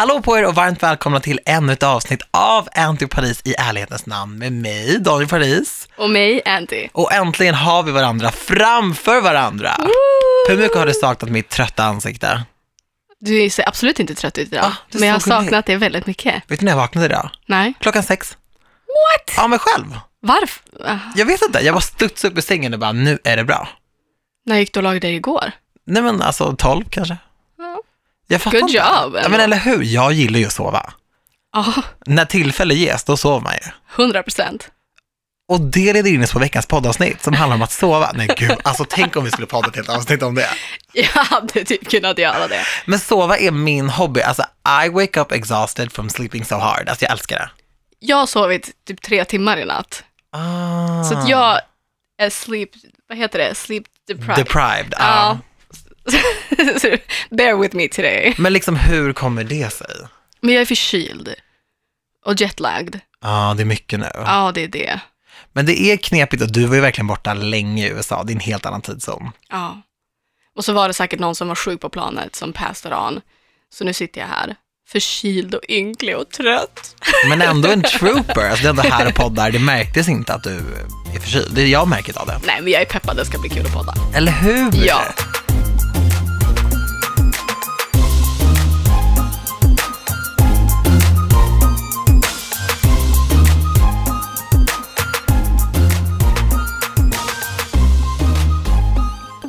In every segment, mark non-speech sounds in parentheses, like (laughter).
Hallå på er och varmt välkomna till ännu ett avsnitt av Anty Paris i ärlighetens namn med mig, Daniel Paris. Och mig, Anty. Och äntligen har vi varandra framför varandra. Hur mycket har du saknat mitt trötta ansikte? Du ser absolut inte trött ut idag, Ah, men jag har saknat det väldigt mycket. Vet du när jag vaknade idag? Nej. Klockan sex. What? Av mig själv. Varför? Ah, Jag vet inte, jag bara studsade upp ur sängen och bara, nu är det bra. När gick du och lagade dig igår? Nej men alltså tolv kanske. Ja. Jag fattar Good inte. job, Ja, men eller hur, jag gillar ju att sova. Ja, När tillfälle ges, då sover man ju. 100 procent. Och det leder in oss på veckans poddavsnitt som handlar om att sova. Nej gud, alltså tänk om vi skulle podda ett helt avsnitt om det. (laughs) Jag hade typ kunnat göra det. Men sova är min hobby. Alltså, I wake up exhausted from sleeping so hard. Alltså jag älskar det. Jag har sovit typ tre timmar i natt. Ah. Så att jag är sleep, vad heter det? Sleep deprived. Deprived. Ja. Ja. (laughs) Bear with me today. Men liksom hur kommer det sig? Men jag är förkyld. Och jetlagged. Ja, det är mycket nu. Ja, det är det. Men det är knepigt och du var ju verkligen borta länge i USA. Det är en helt annan tidszon. Ja. Och så var det säkert någon som var sjuk på planet som passade on. Så nu sitter jag här, förkyld och ynklig och trött. Men ändå en (laughs) trooper. Alltså det är ändå här och poddar. Det märktes inte att du är förkyld. Det är jag märket av det. Nej, men jag är peppad, det ska bli kul att podda. Eller hur? Ja.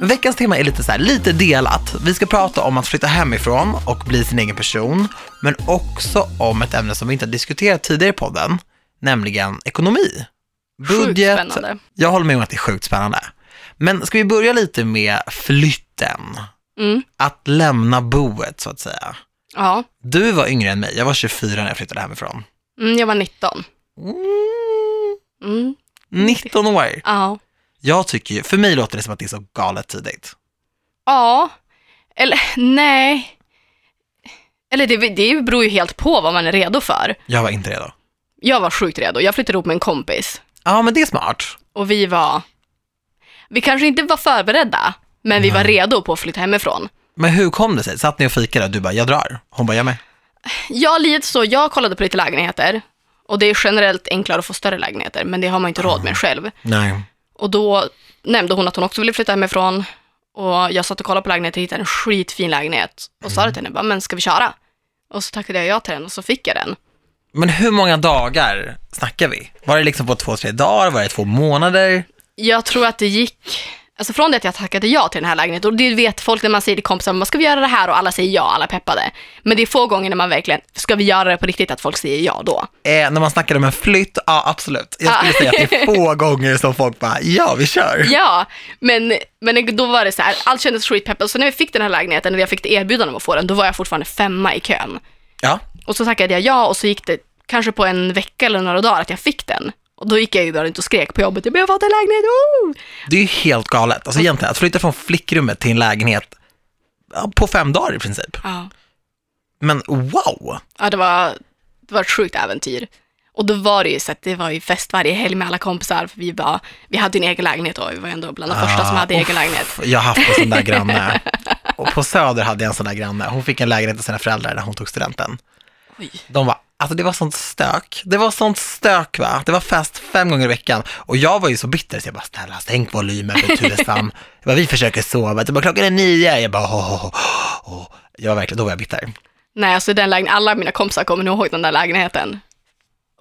Veckans tema är lite så här, lite delat. Vi ska prata om att flytta hemifrån och bli sin egen person, men också om ett ämne som vi inte har diskuterat tidigare i podden, nämligen ekonomi. Sjukt spännande. Jag håller med om att det är sjukt spännande. Men ska vi börja lite med flytten? Mm. Att lämna boet så att säga. Ja, Du var yngre än mig, jag var 24 när jag flyttade hemifrån. mm, jag var 19. Mm, Mm. 19 år. Ja. Jag tycker ju, för mig låter det som att det är så galet tidigt. Ja, eller (laughs) nej. Eller det, det beror ju helt på vad man är redo för. Jag var inte redo. Jag var sjukt redo. Jag flyttade ihop med en kompis. Ja, men det är smart. Och vi var, vi kanske inte var förberedda, men vi var redo på att flytta hemifrån. Men hur kom det sig? Satt ni och fikade och du bara, jag drar? Hon bara, jag med. Jag lite så, jag kollade på lite lägenheter och det är generellt enklare att få större lägenheter, men det har man inte råd med själv. Nej. Och då nämnde hon att hon också ville flytta hemifrån och jag satt och kollade på lägenheter och hittade en skitfin lägenhet och sa det till henne, bara, men ska vi köra? Och så tackade jag ja till den och så fick jag den. Men hur många dagar snackar vi? Var det liksom på två, tre dagar? Var det två månader? Jag tror att det gick, alltså från det att jag tackade ja till den här lägenheten, och det vet folk när man säger till kompisar, vad ska vi göra det här? Och alla säger ja, alla peppade. Men det är få gånger när man verkligen, ska vi göra det på riktigt, att folk säger ja då. Eh, när man snackar om en flytt, ja absolut. Jag skulle säga att det är (laughs) få gånger som folk bara, ja vi kör. Ja, men, men då var det så här, allt kändes skitpeppad. Så när vi fick den här lägenheten, när jag fick erbjudande om att få den, då var jag fortfarande femma i kön. Ja, Och så tackade jag ja och så gick det kanske på en vecka eller några dagar att jag fick den. Och då gick jag ju bara runt och skrek på jobbet, jag har fått en lägenhet, oh! det är ju helt galet. Alltså egentligen, att flytta från flickrummet till en lägenhet på fem dagar i princip. Ja. Men wow! Ja, det var, det var ett sjukt äventyr. Och då var det ju så att det var ju fest varje helg med alla kompisar, för vi, var, vi hade en egen lägenhet och vi var ändå bland de första som hade Ah, egen lägenhet. Jag har haft en sån där granne. (laughs) Och på Söder hade jag en sån där granne. Hon fick en lägenhet av sina föräldrar när hon tog studenten. Oj. De var, alltså det var sånt stök. Det var sånt stök va. Det var fest fem gånger i veckan. Och jag var ju så bitter så jag bara, snälla sänk volymen jag (laughs) bara, vi försöker sova. Bara, klockan är nio. Jag bara, åh, åh, åh. Jag var verkligen, då var jag bitter. Nej, alltså den lägenheten, alla mina kompisar kommer nog ihåg den där lägenheten.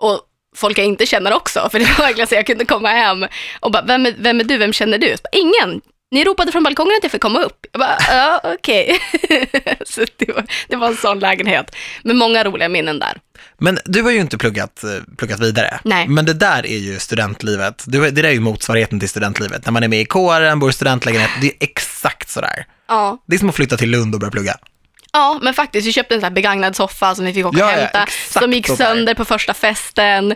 Och folk jag inte känner också, för det var verkligen så jag kunde komma hem och bara, vem är, vem är du, vem känner du? Bara, Ingen! Ni ropade från balkongen att jag fick komma upp. Jag bara, ja okej. (laughs) så det var, det var en sån lägenhet. Med många roliga minnen där. Men du har ju inte pluggat, eh, pluggat vidare. Nej. Men det där är ju studentlivet. Det där är ju motsvarigheten till studentlivet. När man är med i kåren, bor i studentlägenhet, det är exakt sådär. Ja. Det är som att flytta till Lund och börja plugga. Ja, men faktiskt, vi köpte en sån här begagnad soffa som vi fick åka Ja, och ja, hämta, exakt som gick sönder på första festen.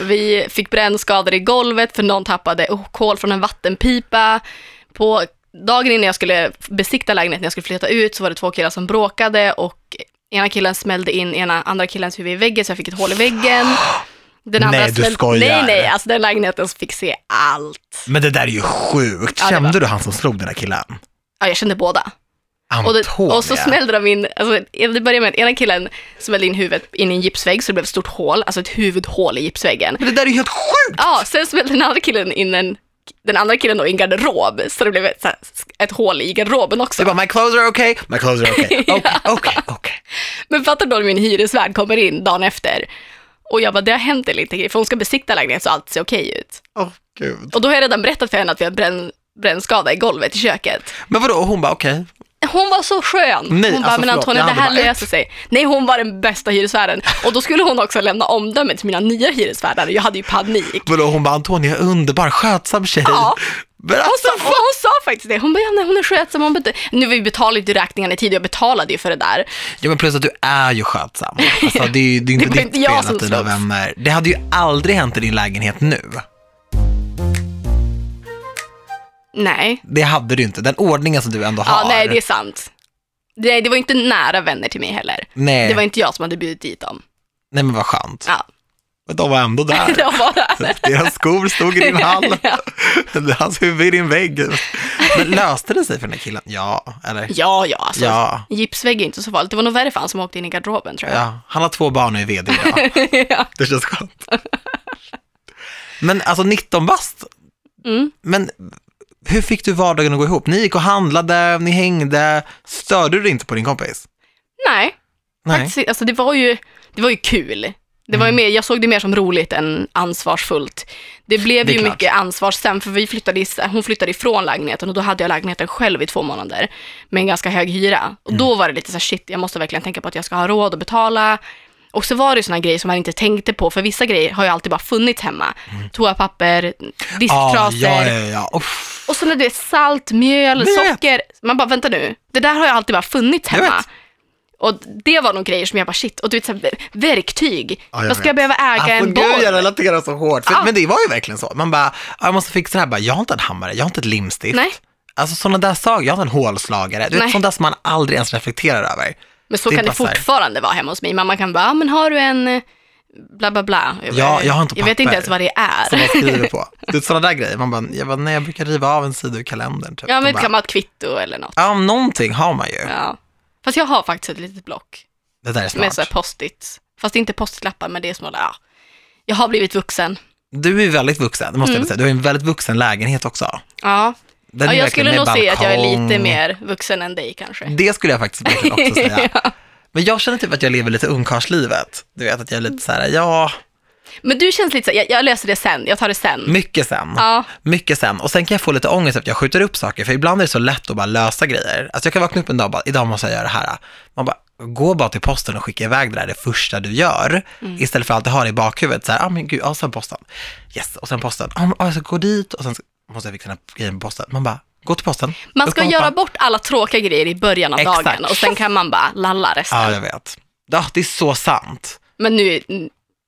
Vi fick brännskador i golvet för någon tappade oh, kol från en vattenpipa. På dagen innan jag skulle besikta lägenheten, när jag skulle flytta ut, så var det två killar som bråkade och ena killen smällde in ena andra killens huvud i väggen, så jag fick ett hål i väggen. Den andra Nej, du skojar. Nej, nej, alltså den lägenheten fick se allt. Men det där är ju sjukt. Ja, Kände var- du han som slog den där killen? Ja, jag kände båda. Och, det, och så smällde de in, alltså, det började med att ena killen smällde in huvudet in i en gipsvägg så det blev ett stort hål, alltså ett huvudhål i gipsväggen. Men det där är ju helt sjukt! Ja, sen smällde den andra killen in en, den andra killen då i en garderob, så det blev ett, här, ett hål i garderoben också. Det bara, my clothes are okay, my clothes are okay. Okej, okej, okej. Men fattar du då min hyresvärd kommer in dagen efter och jag bara, det har hänt en liten grej, för hon ska besikta lägenheten så allt ser okej ut. Åh gud. Och då har jag redan berättat för henne att vi har bränn, brännskada i golvet i köket. Men vadå, och hon bara okej. Hon var så skön. Nej, hon bara, alltså, men Antonija, det här löser sig. Nej, hon var den bästa hyresvärden. Och då skulle hon också lämna omdöme till mina nya hyresvärdar. Jag hade ju panik. Vadå, hon bara Antonia är underbar, skötsam tjej. Ja. Men Hon sa, hon sa faktiskt det. Hon bara, ja, nej, hon är skötsam. Hon bara, nu vi betalade ju räkningarna i tid och jag betalade ju för det där. ja men plus att du är ju skötsam. Alltså, det är ju det är inte (laughs) Det ditt fel att dina vänner, det hade ju aldrig hänt i din lägenhet nu. Nej, Det hade du inte, den ordningen som du ändå har. ja, nej det är sant. Det, det var inte nära vänner till mig heller. nej, Det var inte jag som hade bjudit dit dem. nej men vad skönt. Ja, Men de var ändå där. (laughs) de var där. (laughs) Deras skor stod i din (laughs) hall. Ja. Hans huvud i din vägg. Men löste det sig för den här killen? Ja, eller? Ja, ja, alltså. Ja. Gipsvägg är inte så farligt. Det var nog värre för han som åkte in i garderoben tror jag. Ja, han har två barn och är vd idag. Ja. Det känns skönt. Men alltså 19 bast, Mm. men hur fick du vardagen att gå ihop? Ni gick och handlade, ni hängde, störde du dig inte på din kompis? Nej, Nej. Faktiskt, alltså det var ju, det var ju kul. Det var ju mer, jag såg det mer som roligt än ansvarsfullt. Det blev Det ju klart. mycket ansvar sen, för vi flyttade, hon flyttade ifrån lägenheten och då hade jag lägenheten själv i två månader med en ganska hög hyra. Och då var det lite så här, shit, jag måste verkligen tänka på att jag ska ha råd att betala. Och så var det såna grejer som man inte tänkte på, för vissa grejer har ju alltid bara funnits hemma. Toapapper, Ah, disktrasor. ja, ja, ja. Uff. Och så när det är salt, mjöl, vet. socker. Man bara, vänta nu. Det där har ju alltid bara funnits hemma. Och det var nog grejer som jag bara, shit. Och du vet, så här, verktyg. Ja, Vad ska jag behöva äga alltså, en gud, boll? jag relaterar så hårt. För, Ja. Men det var ju verkligen så. Man bara, "Ja, jag måste fixa det här. Bara, jag har inte en hammare, jag har inte ett limstift. Nej. Alltså sådana där saker, jag har inte en hålslagare. Du vet, sånt där som man aldrig ens reflekterar över. Men så Det är kan det så här. fortfarande vara hemma hos mig. Mamma kan bara, "Ja, men har du en eh, bla bla bla? Ja, jag har inte Jag vet papper. inte ens vad det är. Som man skriver på. (laughs) Du vet sådana där grejer. Man bara, jag, bara, nej, jag brukar riva av en sida ur kalendern. Typ. Ja, men bara, kan man ha ett kvitto eller något? Ja, någonting har man ju. Ja. Fast jag har faktiskt ett litet block Det där är med smart. så här post-its. Fast det är inte post-it-lappar, men det är små, ja. Jag har blivit vuxen. Du är väldigt vuxen, det måste Mm. jag säga. Du har en väldigt vuxen lägenhet också. Ja, Den ja jag skulle nog säga att jag är lite mer vuxen än dig kanske. Det skulle jag faktiskt också säga. (laughs) Men jag känner typ att jag lever lite ungkarlslivet. Du vet att jag är lite så här, ja, Men du känns lite så, jag, jag löser det sen, jag tar det sen. mycket sen. Ja, Mycket sen. Och sen kan jag få lite ångest att jag skjuter upp saker, för ibland är det så lätt att bara lösa grejer. Alltså jag kan vakna upp en dag och bara, idag måste jag göra det här. Man bara, gå bara till posten och skicka iväg det där det första du gör. Mm. Istället för att alltid ha det i bakhuvudet, så här, ah men gud, ja sen posten. Yes, och sen posten. Ah, ah, jag ska gå dit och sen måste jag fixa den här grejen på posten. Man bara, gå till posten. man ska göra bort alla tråkiga grejer i början av Exakt. dagen och sen kan man bara lalla resten. Ja, jag vet. Ja, det är så sant. Men nu,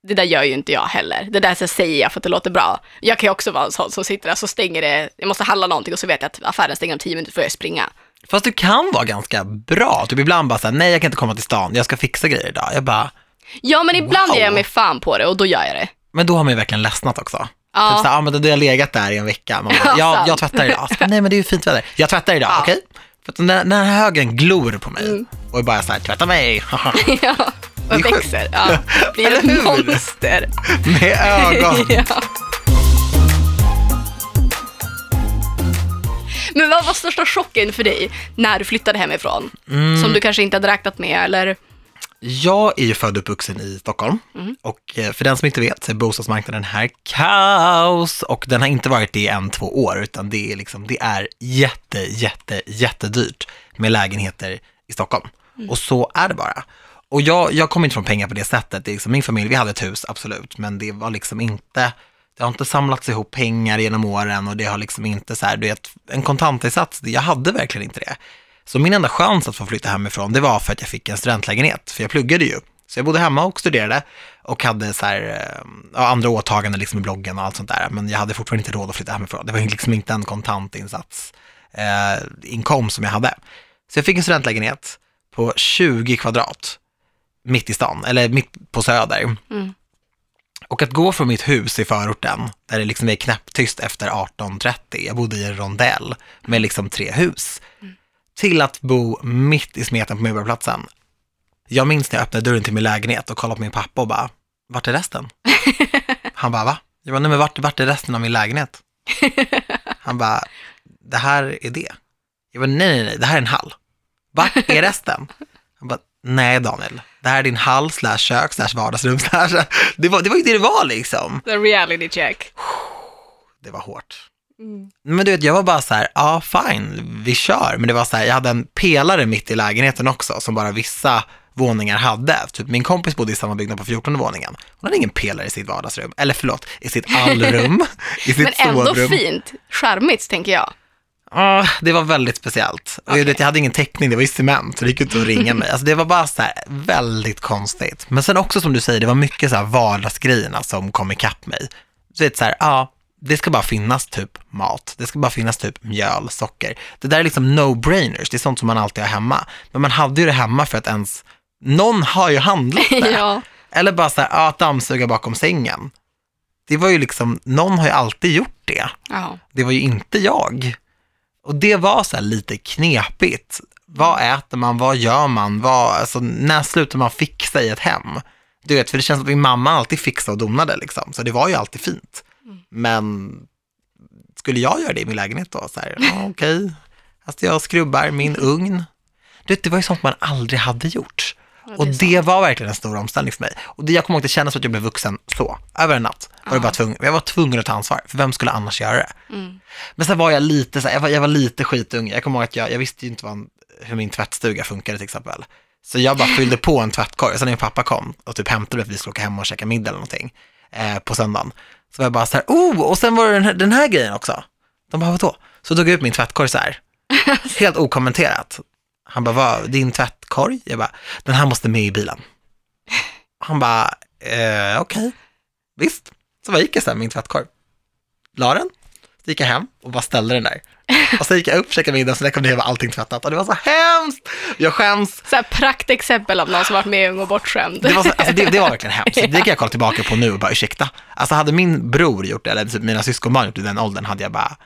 det där gör ju inte jag heller. Det där så säger jag för att det låter bra. Jag kan ju också vara en sån som sitter där så stänger det, jag måste handla någonting och så vet jag att affären stänger om tio minuter för jag springa. Fast du kan vara ganska bra. Typ ibland bara så här, nej jag kan inte komma till stan, jag ska fixa grejer idag. Jag bara, Ja, men ibland Wow. ger jag mig fan på det och då gör jag det. men då har man ju verkligen ledsnat också. Ja. Typ så här, ja men då har jag legat där i en vecka. Man bara, (laughs) Ja, ja, sant. jag tvättar idag. Nej men det är ju fint väder. Jag tvättar idag, Ja. okej? För att när, när högen glor på mig Mm. och är bara så här, tvätta mig, (laughs) ja, Det och växer. Ja, blir ett monster. (laughs) med ögon. ja. Men vad var största chocken för dig när du flyttade hemifrån? Mm. Som du kanske inte hade räknat med eller? Jag är ju född och uppvuxen i Stockholm Mm. och eh, för den som inte vet så är bostadsmarknaden här kaos och den har inte varit det i en, två år utan det är liksom, det är jätte, jätte, jättedyrt med lägenheter i Stockholm. Mm. Och så är det bara. Och jag, jag kommer inte från pengar på det sättet. Det är liksom, min familj, vi hade ett hus, absolut, men det var liksom inte, det har inte samlats ihop pengar genom åren och det har liksom inte så här, du vet, en kontantinsats, jag hade verkligen inte det. Så min enda chans att få flytta hemifrån, det var för att jag fick en studentlägenhet, för jag pluggade ju. Så jag bodde hemma och studerade och hade så här, eh, ja, andra åtaganden liksom i bloggen och allt sånt där. Men jag hade fortfarande inte råd att flytta hemifrån. Det var liksom inte en kontantinsats eh, inkomst som jag hade. Så jag fick en studentlägenhet på 20 kvadrat mitt i stan, eller mitt på Söder. Mm. Och att gå från mitt hus i förorten, där det liksom är knäpptyst efter 18.30, jag bodde i en rondell med liksom tre hus, till att bo mitt i smeten på Medborgarplatsen. Jag minns när jag öppnade dörren till min lägenhet och kollade på min pappa och bara, vart är resten? (laughs) Han bara, va? Jag bara, nej men vart, vart är resten av min lägenhet? (laughs) Han bara, det här är det. Jag bara, nej, nej, nej, det här är en hall. Vart är resten? Han bara, nej Daniel, det här är din hall slash kök slash vardagsrum slash... Det var, det var ju det det var liksom. The reality check. Det var hårt. Men du vet, jag var bara så här, ja fine, vi kör. Men det var så här, jag hade en pelare mitt i lägenheten också, som bara vissa våningar hade. Typ min kompis bodde i samma byggnad på 14 våningen. Hon hade ingen pelare i sitt vardagsrum, eller förlåt, i sitt allrum, (laughs) i sitt Men ändå sovrum. fint. Charmigt, tänker jag. Ja, det var väldigt speciellt. Och jag, vet, jag hade ingen täckning, det var ju cement, så det gick inte att ringa mig. Alltså det var bara så här väldigt konstigt. Men sen också som du säger, det var mycket så här vardagsgrejerna som kom ikapp mig. Du vet så här, ja, det ska bara finnas typ mat, det ska bara finnas typ mjöl, socker. Det där är liksom no-brainers, det är sånt som man alltid har hemma. Men man hade ju det hemma för att ens, någon har ju handlat (laughs) det. ja. Eller bara så här, ja, dammsuga bakom sängen. Det var ju liksom, någon har ju alltid gjort det. ja. Det var ju inte jag. Och det var så här lite knepigt. Vad äter man? Vad gör man? Vad, alltså, när slutar man fixa i ett hem? Du vet, för det känns som att min mamma alltid fixade och donade liksom. Så det var ju alltid fint. Men skulle jag göra det i min lägenhet då? Så här, (laughs) okej. Alltså jag skrubbar min ugn. Du vet, det var ju sånt man aldrig hade gjort. Ja, Och det var verkligen en stor omställning för mig. Och det, jag kommer ihåg att det kändes som att jag blev vuxen så, över en natt. Var det bara tvungen, jag var tvungen att ta ansvar, för vem skulle annars göra det? Mm. Men sen var jag lite, så här, jag, var, jag var lite skitung. Jag kommer ihåg att jag, jag visste ju inte vad, hur min tvättstuga funkade till exempel. Så jag bara fyllde på en tvättkorg. Sen när min pappa kom och typ hämtade mig för att vi skulle åka hem och käka middag eller någonting eh, på söndagen. Så var jag bara så här, oh, och sen var det den här, den här grejen också. De bara, vadå? Så tog jag ut min tvättkorg så här, (laughs) helt okommenterat. Han bara, vad, din tvättkorg? Jag bara, den här måste med i bilen. Han bara, eh, okej, visst. Så bara gick jag så här min tvättkorg, la den, så gick jag hem och bara ställde den där. Och så gick jag upp, käkade middag, när jag kom ner var allting tvättat. Och det var så hemskt! Jag skäms. Så här praktexempel av någon som varit med ung och bortskämd. Det var, så, alltså det, det var verkligen hemskt. (laughs) Det kan jag kolla tillbaka på nu och bara ursäkta. Alltså hade min bror gjort det, eller typ mina syskonbarn gjort det i den åldern, hade jag bara,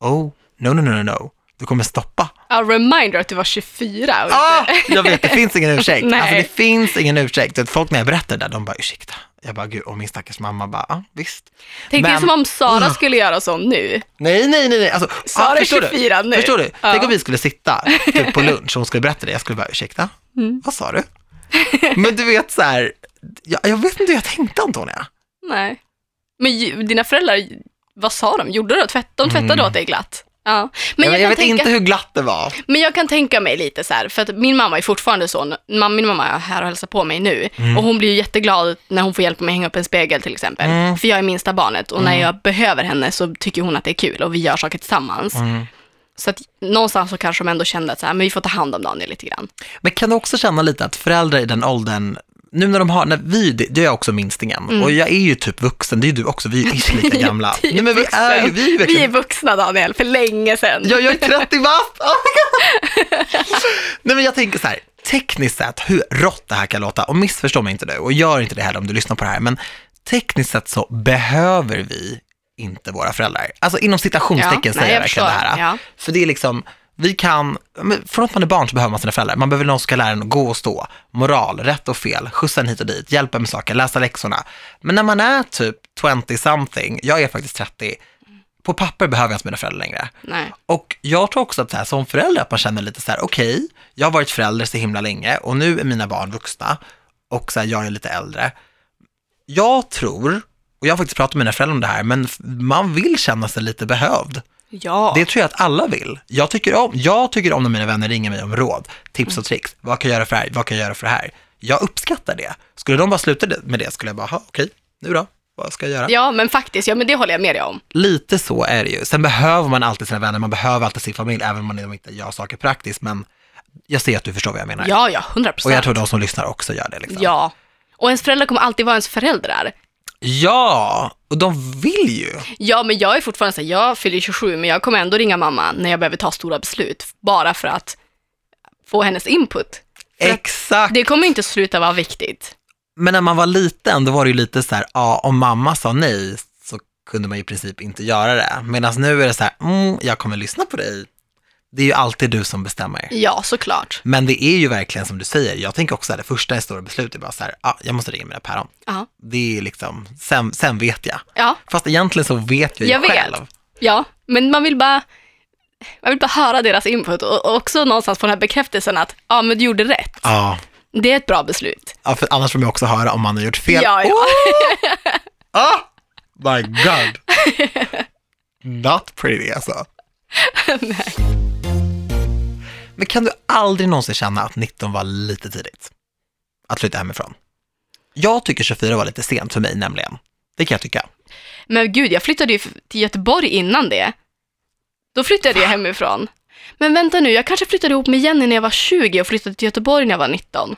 oh, no, no, no, no, no. Du kommer stoppa. Ja, reminder att du var 24 och Ah, jag vet, det finns ingen ursäkt. (laughs) Nej. Alltså det finns ingen ursäkt. Folk när jag berättar det där, de bara ursäkta. Jag bara, gud, och min stackars mamma bara, ja, visst. Tänk dig som om Sara skulle göra så nu. Nej, nej, nej, nej. Alltså, Sara är förstår 24 du? nu. Förstår du? Ja. Tänk om vi skulle sitta (laughs) typ, på lunch och hon skulle berätta det. Jag skulle bara, ursäkta, Mm. vad sa du? (laughs) Men du vet så här, jag, jag vet inte hur jag tänkte Antonia. Nej. Men dina föräldrar, vad sa de? Gjorde de? Tvätt, de tvättade åt dig glatt? Ja. Men Mm. jag, jag, jag vet tänka, inte hur glatt det var. men jag kan tänka mig lite så här, för att min mamma är fortfarande så, min mamma är här och hälsar på mig nu och hon blir ju jätteglad när hon får hjälpa mig hänga upp en spegel till exempel. Mm. För jag är minsta barnet och när jag behöver henne så tycker hon att det är kul och vi gör saker tillsammans. Mm. Så att någonstans så kanske de ändå kände att så här, men vi får ta hand om Daniel lite grann. Men kan du också känna lite att föräldrar i den åldern, nu när de har, när vi, det är jag också minstingen, och jag är ju typ vuxen, det är du också, vi är ish lika (laughs) gamla. Typ Nej, men vi är ju, vi är Vi är vuxna Daniel, för länge sedan. Ja, jag är 30 bast! (laughs) Oh. Nej men jag tänker så här, tekniskt sett hur rått det här kan låta, och missförstå mig inte nu, och gör inte det heller om du lyssnar på det här, men tekniskt sett så behöver vi inte våra föräldrar. Alltså inom citationstecken Ja, säger jag verkligen det här. Ja. För det är liksom, vi kan, från att man är barn så behöver man sina föräldrar. Man behöver någon som ska lära en att gå och stå, moral, rätt och fel, skjutsa en hit och dit, hjälpa med saker, läsa läxorna. Men när man är typ 20 something, jag är faktiskt 30, på papper behöver jag inte mina föräldrar längre. Nej. Och jag tror också att så här, som förälder att man känner lite så här, okej, jag har varit förälder så himla länge och nu är mina barn vuxna och så här, jag är lite äldre. Jag tror, och jag har faktiskt pratat med mina föräldrar om det här, men man vill känna sig lite behövd. Ja. Det tror jag att alla vill. Jag tycker om, jag tycker om när mina vänner ringer mig om råd, tips och tricks. Vad kan jag göra för det här? Vad kan jag göra för det här? Jag uppskattar det. Skulle de bara sluta med det skulle jag bara, "Ha, okej, nu då? Vad ska jag göra? Ja, men faktiskt, ja men det håller jag med dig om. Lite så är det ju. Sen behöver man alltid sina vänner, man behöver alltid sin familj, även om man inte gör saker praktiskt. Men jag ser att du förstår vad jag menar. Ja, ja, 100% och procent. jag tror de som lyssnar också gör det. Liksom. Ja. Och ens föräldrar kommer alltid vara ens föräldrar. Ja, och de vill ju. Ja, men jag är fortfarande så här, jag fyller 27, men jag kommer ändå ringa mamma när jag behöver ta stora beslut, bara för att få hennes input. För Exakt. Det kommer inte sluta vara viktigt. Men när man var liten, då var det ju lite så här, ja, om mamma sa nej så kunde man i princip inte göra det. Medan nu är det så här, mm, jag kommer lyssna på dig Det är ju alltid du som bestämmer. Ja, såklart. Men det är ju verkligen som du säger, jag tänker också att det första stora beslutet är bara så här, ah, jag måste ringa mina päron. Ja. Det är liksom, sen, sen vet jag. Ja, Fast egentligen så vet jag ju Jag vet. själv. ja, men man vill bara man vill bara höra deras input och också någonstans få den här bekräftelsen att ja, men du gjorde rätt. Ja. Det är ett bra beslut. ja, för annars får man också höra om man har gjort fel. Ja, ja. (laughs) Ah! My God. Not pretty alltså. (laughs) Nej. Men kan du aldrig någonsin känna att 19 var lite tidigt? Att flytta hemifrån? Jag tycker 24 var lite sent för mig nämligen. Det kan jag tycka. Men gud, jag flyttade ju till Göteborg innan det. Då flyttade jag hemifrån. Men vänta nu, jag kanske flyttade ihop med Jenny när jag var 20 och flyttade till Göteborg när jag var 19.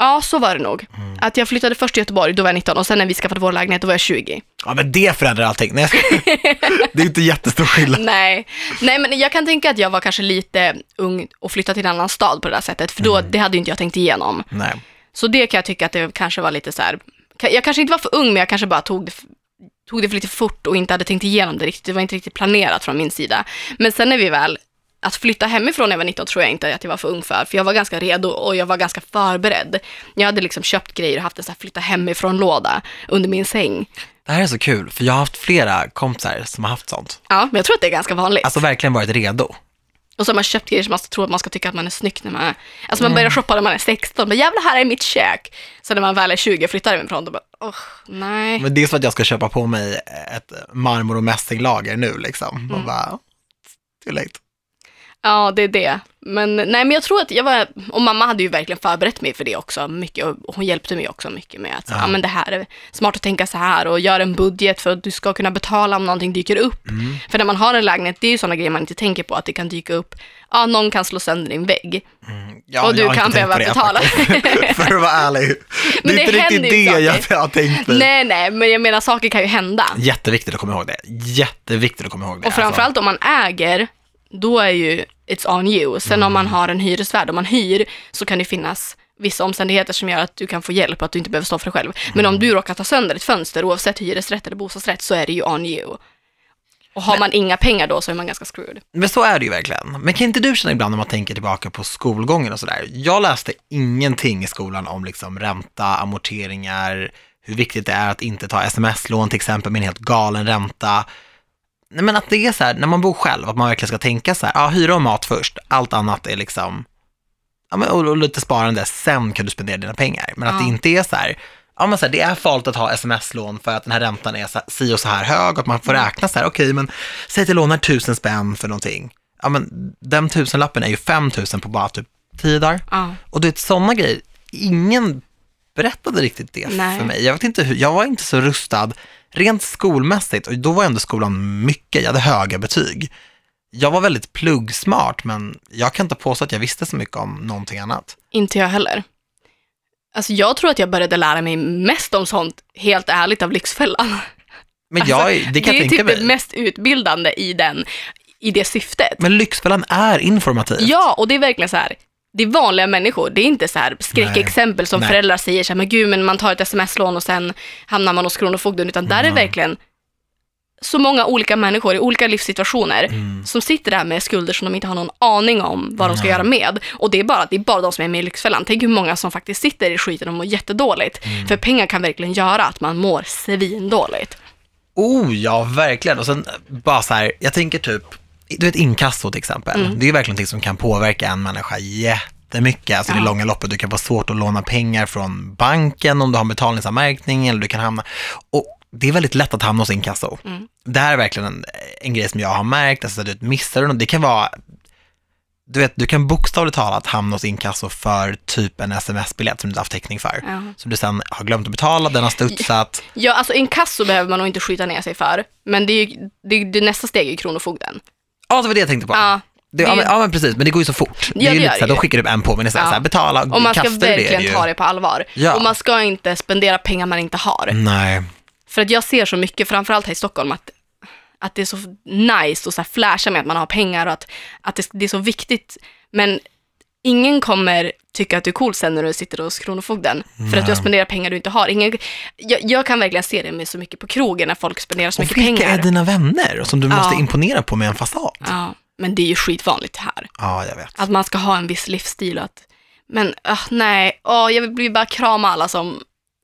Ja, så var det nog. Att jag flyttade först till Göteborg, då var jag 19 och sen när vi skaffade vår lägenhet, då var jag 20. Ja, men det förändrar allting. Nej, (laughs) det är inte jättestor skillnad. Nej. Nej, men jag kan tänka att jag var kanske lite ung och flyttade till en annan stad på det där sättet, för då, det hade ju inte jag tänkt igenom. Nej. Så det kan jag tycka att det kanske var lite så här, jag kanske inte var för ung, men jag kanske bara tog det, tog det för lite fort och inte hade tänkt igenom det riktigt. Det var inte riktigt planerat från min sida. Men sen när vi väl, att flytta hemifrån när jag var 19 tror jag inte att jag var för ung för, för jag var ganska redo och jag var ganska förberedd. Jag hade liksom köpt grejer och haft en så här flytta hemifrån-låda under min säng. Det här är så kul, för jag har haft flera kompisar som har haft sånt. Ja, men jag tror att det är ganska vanligt. Alltså verkligen varit redo. Och så har man köpt grejer som man tror att man ska tycka att man är snygg när man är... Alltså man börjar shoppa när man är 16, men jävlar här är mitt kök. Så när man väl är 20 och flyttar hemifrån, då bara, åh, nej. Men det är som att jag ska köpa på mig ett marmor och mässinglager nu liksom. Och bara, too late. Ja, det är det. Men nej, men jag tror att jag var, och mamma hade ju verkligen förberett mig för det också mycket och hon hjälpte mig också mycket med att, ja. Ja. men det här är smart att tänka så här och göra en budget för att du ska kunna betala om någonting dyker upp. För när man har en lägenhet, det är ju sådana grejer man inte tänker på, att det kan dyka upp, ja, någon kan slå sönder din vägg. Ja, Och du jag kan behöva det, betala. (laughs) För att vara ärlig. Det Men är det inte riktigt det jag saker. har tänkt på. Nej, nej, men jag menar saker kan ju hända. Jätteviktigt att komma ihåg det. Jätteviktigt att komma ihåg det. Och framförallt om man äger, då är ju it's on you. Sen om man har en hyresvärd, om man hyr, så kan det finnas vissa omständigheter som gör att du kan få hjälp och att du inte behöver stå för det själv. Men om du råkar ta sönder ett fönster, oavsett hyresrätt eller bostadsrätt, så är det ju on you. Och har man inga pengar då så är man ganska screwed. Men så är det ju verkligen. Men kan inte du känna ibland när man tänker tillbaka på skolgången och sådär? Jag läste ingenting i skolan om liksom ränta, amorteringar, hur viktigt det är att inte ta sms-lån till exempel med en helt galen ränta. Nej men att det är så här, när man bor själv, att man verkligen ska tänka så här, ja hyra och mat först, allt annat är liksom, ja men och, och lite sparande, sen kan du spendera dina pengar. Men att Ja. det inte är så här, ja men så här, det är farligt att ha sms-lån för att den här räntan är så här, si och så här hög och att man får räkna så här, okej men säg att jag lånar tusen spänn för någonting. Ja men den tusenlappen är ju fem tusen på bara typ tio dagar. Ja. Och du vet sådana grejer, ingen berättade riktigt det Nej. för mig. Jag vet inte hur, jag var inte så rustad rent skolmässigt och då var ändå skolan mycket, jag hade höga betyg. Jag var väldigt pluggsmart men jag kan inte påstå att jag visste så mycket om någonting annat. Inte jag heller. Alltså jag tror att jag började lära mig mest om sånt, helt ärligt, av Lyxfällan. Men Alltså, jag, det kan det jag är tänka typ mig. det mest utbildande i, den, i det syftet. Men Lyxfällan är informativt. Ja, och det är verkligen så här. Det är vanliga människor, det är inte så här skräckexempel som Nej. föräldrar säger så här, men gud, men man tar ett sms-lån och sen hamnar man hos Kronofogden, utan där är verkligen så många olika människor i olika livssituationer Mm. som sitter där med skulder som de inte har någon aning om vad de ska göra med. Och det är, bara, det är bara de som är med i Lyxfällan. Tänk hur många som faktiskt sitter i skiten och mår jättedåligt. Mm. För pengar kan verkligen göra att man mår svindåligt. Oh ja, verkligen. Och sen bara så här, jag tänker typ, du vet inkasso till exempel. Mm. Det är ju verkligen något som kan påverka en människa jättemycket. Alltså i det Ja. långa loppet. Du kan få svårt att låna pengar från banken om du har en betalningsanmärkning eller du kan hamna, och det är väldigt lätt att hamna hos inkasso. Mm. Det här är verkligen en, en grej som jag har märkt, alltså du missar något, det kan vara du vet, du kan bokstavligt talat hamna hos inkasso för typ en sms-biljett som du inte haft täckning för. Ja. Som du sen har glömt att betala, den har studsat. Ja, alltså inkasso behöver man nog inte skjuta ner sig för. Men det, är ju, det, det nästa steg är ju Kronofogden. Ja, det var det jag tänkte på. Ja, Det, ja, det- men, ja men precis, men det går ju så fort. det är det ju lite det så här, de skickar upp en påminnelse, Ja. så här, betala, Och man ska kastar du det verkligen ju. ta det på allvar. Ja. Och man ska inte spendera pengar man inte har. Nej, För att jag ser så mycket, framförallt här i Stockholm, att, att det är så nice och så här flasha med att man har pengar och att, att det, det är så viktigt. Men ingen kommer tycka att du är cool sen när du sitter hos Kronofogden. För att du har Nej. spenderat pengar du inte har. Ingen, jag, jag kan verkligen se det med så mycket på krogen när folk spenderar så och mycket vilka pengar. är dina vänner som du Ja. måste imponera på med en fasad? Ja. Men det är ju skitvanligt här. Ja, jag vet. Att man ska ha en viss livsstil och att, men uh, nej, oh, jag vill bara krama alla som